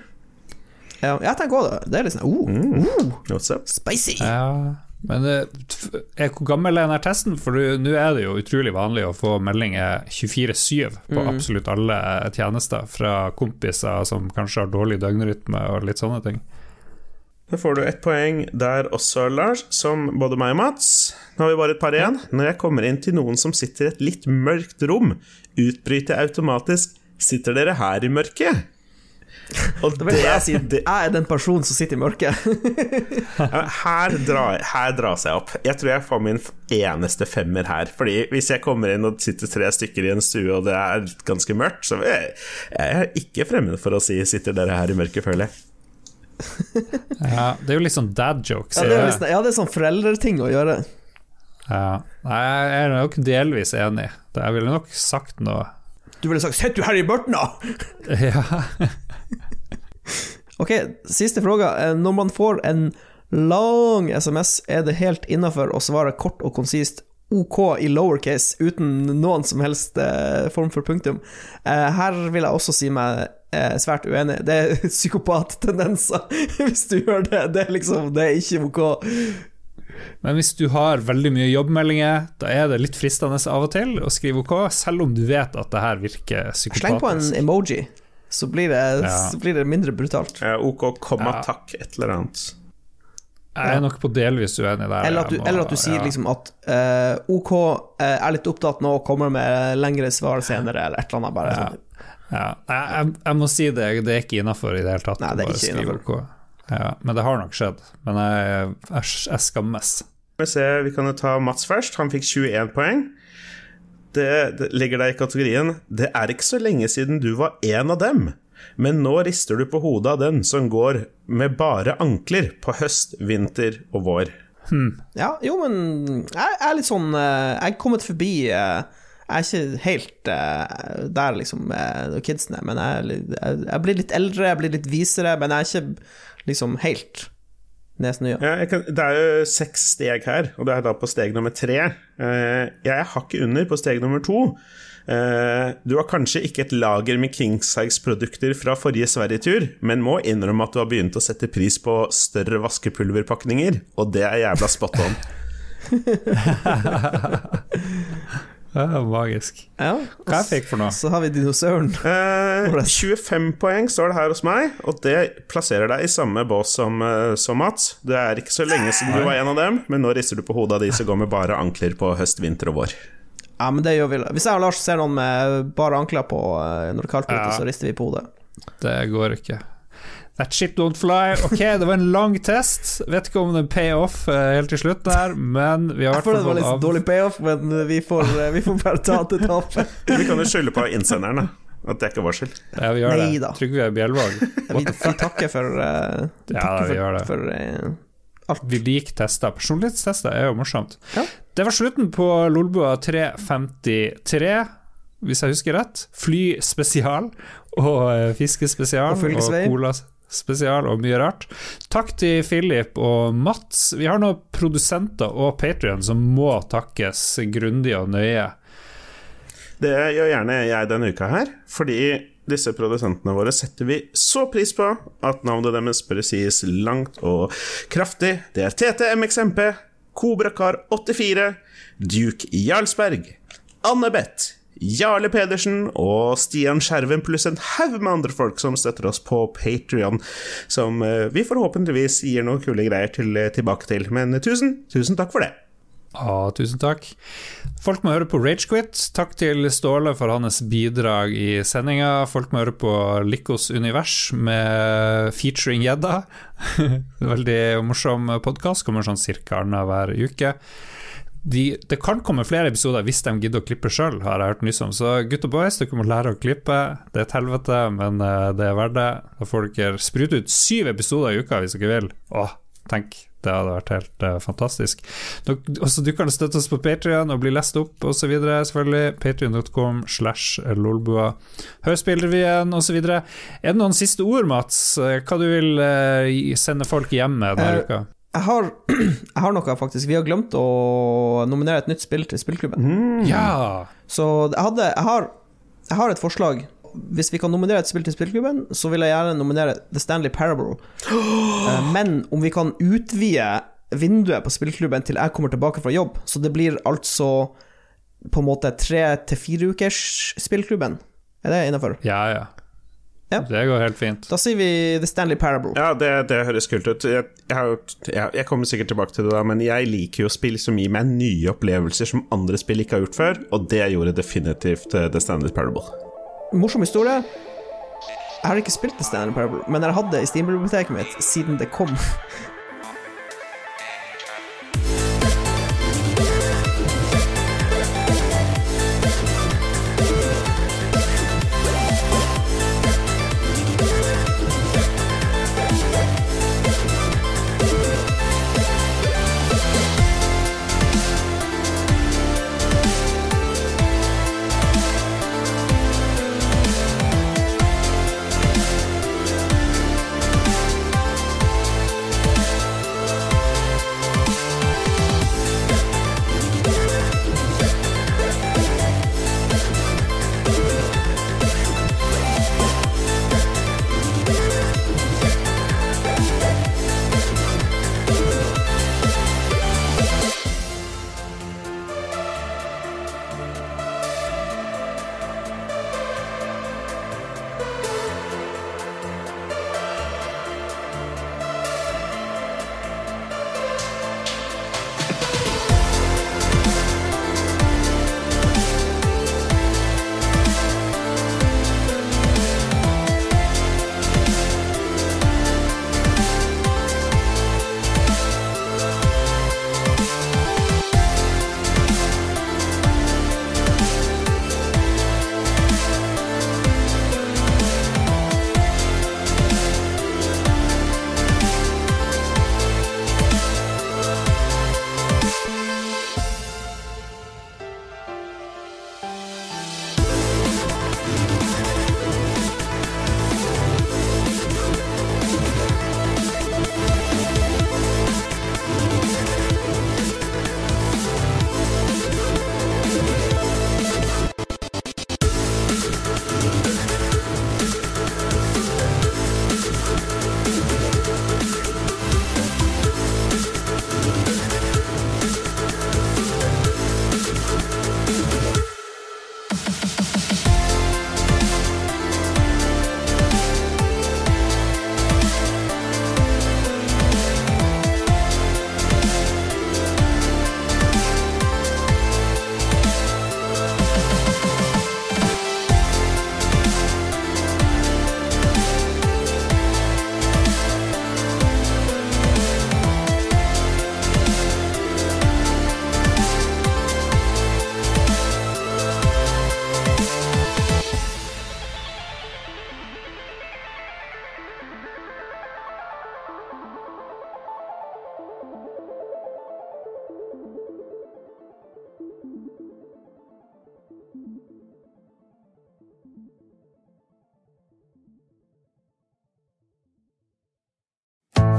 Ja, jeg tenker òg det. Det er litt sånn oh, oh, spicy. Ja, men eh, er, hvor gammel er denne testen? For nå er det jo utrolig vanlig å få meldinger 24-7 på absolutt alle tjenester, fra kompiser som kanskje har dårlig døgnrytme og litt sånne ting. Da får du ett poeng der også, Lars, som både meg og Mats. Nå har vi bare et par igjen. Når jeg kommer inn til noen som sitter i et litt mørkt rom, utbryter jeg automatisk 'Sitter dere her i mørket?' Og det, vil jeg si det, jeg er den personen som sitter i mørket. Her, drar, her dras jeg opp. Jeg tror jeg får min eneste femmer her. Fordi hvis jeg kommer inn og sitter tre stykker i en stue, og det er ganske mørkt, så jeg, jeg er ikke fremmed for å si 'sitter dere her i mørket', føler jeg. Ja, det er jo litt sånn dad jokes. Ja, det er, liksom, ja, det er sånn foreldreting å gjøre. Ja. Nei, Jeg er nok delvis enig. Jeg ville nok sagt noe Du ville sagt 'Sitter du her i mørket, da?' Ja, Ok, siste fråga. Eh, Når man får en lang SMS, er det helt innafor å svare kort og konsist OK i lowercase uten noen som helst eh, form for punktum? Eh, her vil jeg også si meg eh, svært uenig. Det er psykopattendenser hvis du gjør det. Det er liksom Det er ikke OK. Men hvis du har veldig mye jobbmeldinger, da er det litt fristende av og til å skrive OK, selv om du vet at det her virker Sleng på en emoji, så blir det, Ja. så blir det mindre brutalt. Ja, OK, komma, Ja. takk, et eller annet. Jeg er nok på delvis uenig der. Eller at du, må- eller at du sier ja. liksom at uh, OK, eh, er litt opptatt nå, kommer med lengre svar senere, eller et eller annet. Bare Ja. sånn. Ja, jeg, jeg, jeg må si det, det er ikke innafor i det hele tatt. Nei, det er bare ikke skrive. OK. Ja, men det har nok skjedd. Men jeg, jeg, jeg skammes. Vi, ser, vi kan jo ta Mats først. Han fikk 21 poeng. Det, det ligger der i kategorien 'Det er ikke så lenge siden du var en av dem'. men nå rister du på hodet av den som går med bare ankler på høst, vinter og vår. Ja, jo, men jeg, er litt sånn eh, Jeg er kommet forbi eh, Jeg er ikke helt eh, der, liksom, kidsene, men er jeg, jeg blir litt eldre, jeg blir litt visere, men jeg er ikke liksom helt nesen nye. Ja, jeg kan, det er jo seks steg her, og det er da på steg nummer tre. Eh, jeg er hakket under på steg nummer to. Eh, du har kanskje ikke et lager med Kingsize-produkter fra forrige Sverigetur, men må innrømme at du har begynt å sette pris på større vaskepulverpakninger, og det er jævla spot on. Ja, magisk. Ja, Hva jeg fikk for noe? Så har vi dinosauren. Eh, 25 poeng står det her hos meg, og det plasserer deg i samme bås som, eh, som Mats. Det er ikke så lenge siden du var en av dem, men nå rister du på hodet av de som går med bare ankler på høst, vinter og vår. Ja, men det gjør vi. Hvis jeg og Lars ser noen med bare ankler på eh, når det er kaldt ute, Ja. så rister vi på hodet. Det går ikke. That shit don't fly. Ok, det var en lang test. Vet ikke om det pay off eh, helt til slutt der, men vi har hvert føler fall det var litt av dårlig payoff, men vi får, eh, vi får bare ta til tapet. Vi kan jo skylde på innsenderen. At det ikke var vår skyld. Ja, vi gjør Neida. det. Trygve Bjelvåg. Vi, vi takker for, eh, Ja, takker vi for, gjør det. for uh, alt. Vi liker tester. Personlighetstester er jo morsomt. Ja. Det var slutten på Lolbua 353, hvis jeg husker rett. Fly spesial og eh, fiskespesial Og og cola spesial og mye rart. Takk til Philip og Mats. Vi har noen produsenter og Patrion som må takkes grundig og nøye. Det gjør gjerne jeg denne uka her, fordi disse produsentene våre setter vi så pris på at navnet deres bør sies langt og kraftig. Det er TTMXMP, Kobrakar84, Duke Jarlsberg, Anne Beth, Jarle Pedersen og Stian Skjerven pluss en haug med andre folk som støtter oss på Patrion, som eh, vi forhåpentligvis gir noen kule greier til, tilbake til. Men tusen, tusen takk for det. Ja, tusen takk. Folk må høre på Ragequit. Takk til Ståle for hans bidrag i sendinga. Folk må høre på Likos univers med featuring gjedda. Veldig morsom podkast. Kommer sånn cirka annenhver uke. De, det kan komme flere episoder hvis de gidder å klippe sjøl, har jeg hørt nyss om. Så gutt og boys, dere må lære å klippe. Det er et helvete, men eh, det er verdt det. Da får dere sprute ut syv episoder i uka hvis dere vil. Åh, tenk. Det hadde vært helt uh, fantastisk. Dere, også, du kan støtte oss på Patrion og bli lest opp osv. selvfølgelig. Patrion.com slash lolbua. Hørspillrevyen osv. Er det noen siste ord, Mats? Eh, Hva du vil uh, sende folk hjem med denne uh, uka? Jeg har, jeg har noe, faktisk. Vi har glemt å nominere et nytt spill til spillklubben. Ja! Så jeg, hadde, jeg, har, jeg har et forslag. Hvis vi kan nominere et spill til spillklubben, så vil jeg gjerne nominere The Stanley Parable. Eh, Men om vi kan utvide vinduet på spillklubben til jeg kommer tilbake fra jobb, så det blir altså på en måte tre til fire ukers spillklubben. Er det innafor? Ja, ja. Ja. Det går helt fint. Da sier vi The Stanley Parable. Ja, det, det høres kult ut. Jeg, jeg, har jeg, jeg kommer sikkert tilbake til det, da, men jeg liker jo spill som gir meg nye opplevelser som andre spill ikke har gjort før, og det gjorde definitivt eh, The Stanley Parable. Morsom historie. Jeg har ikke spilt The Stanley Parable, men jeg har hatt det i Steam-biblioteket mitt siden det kom.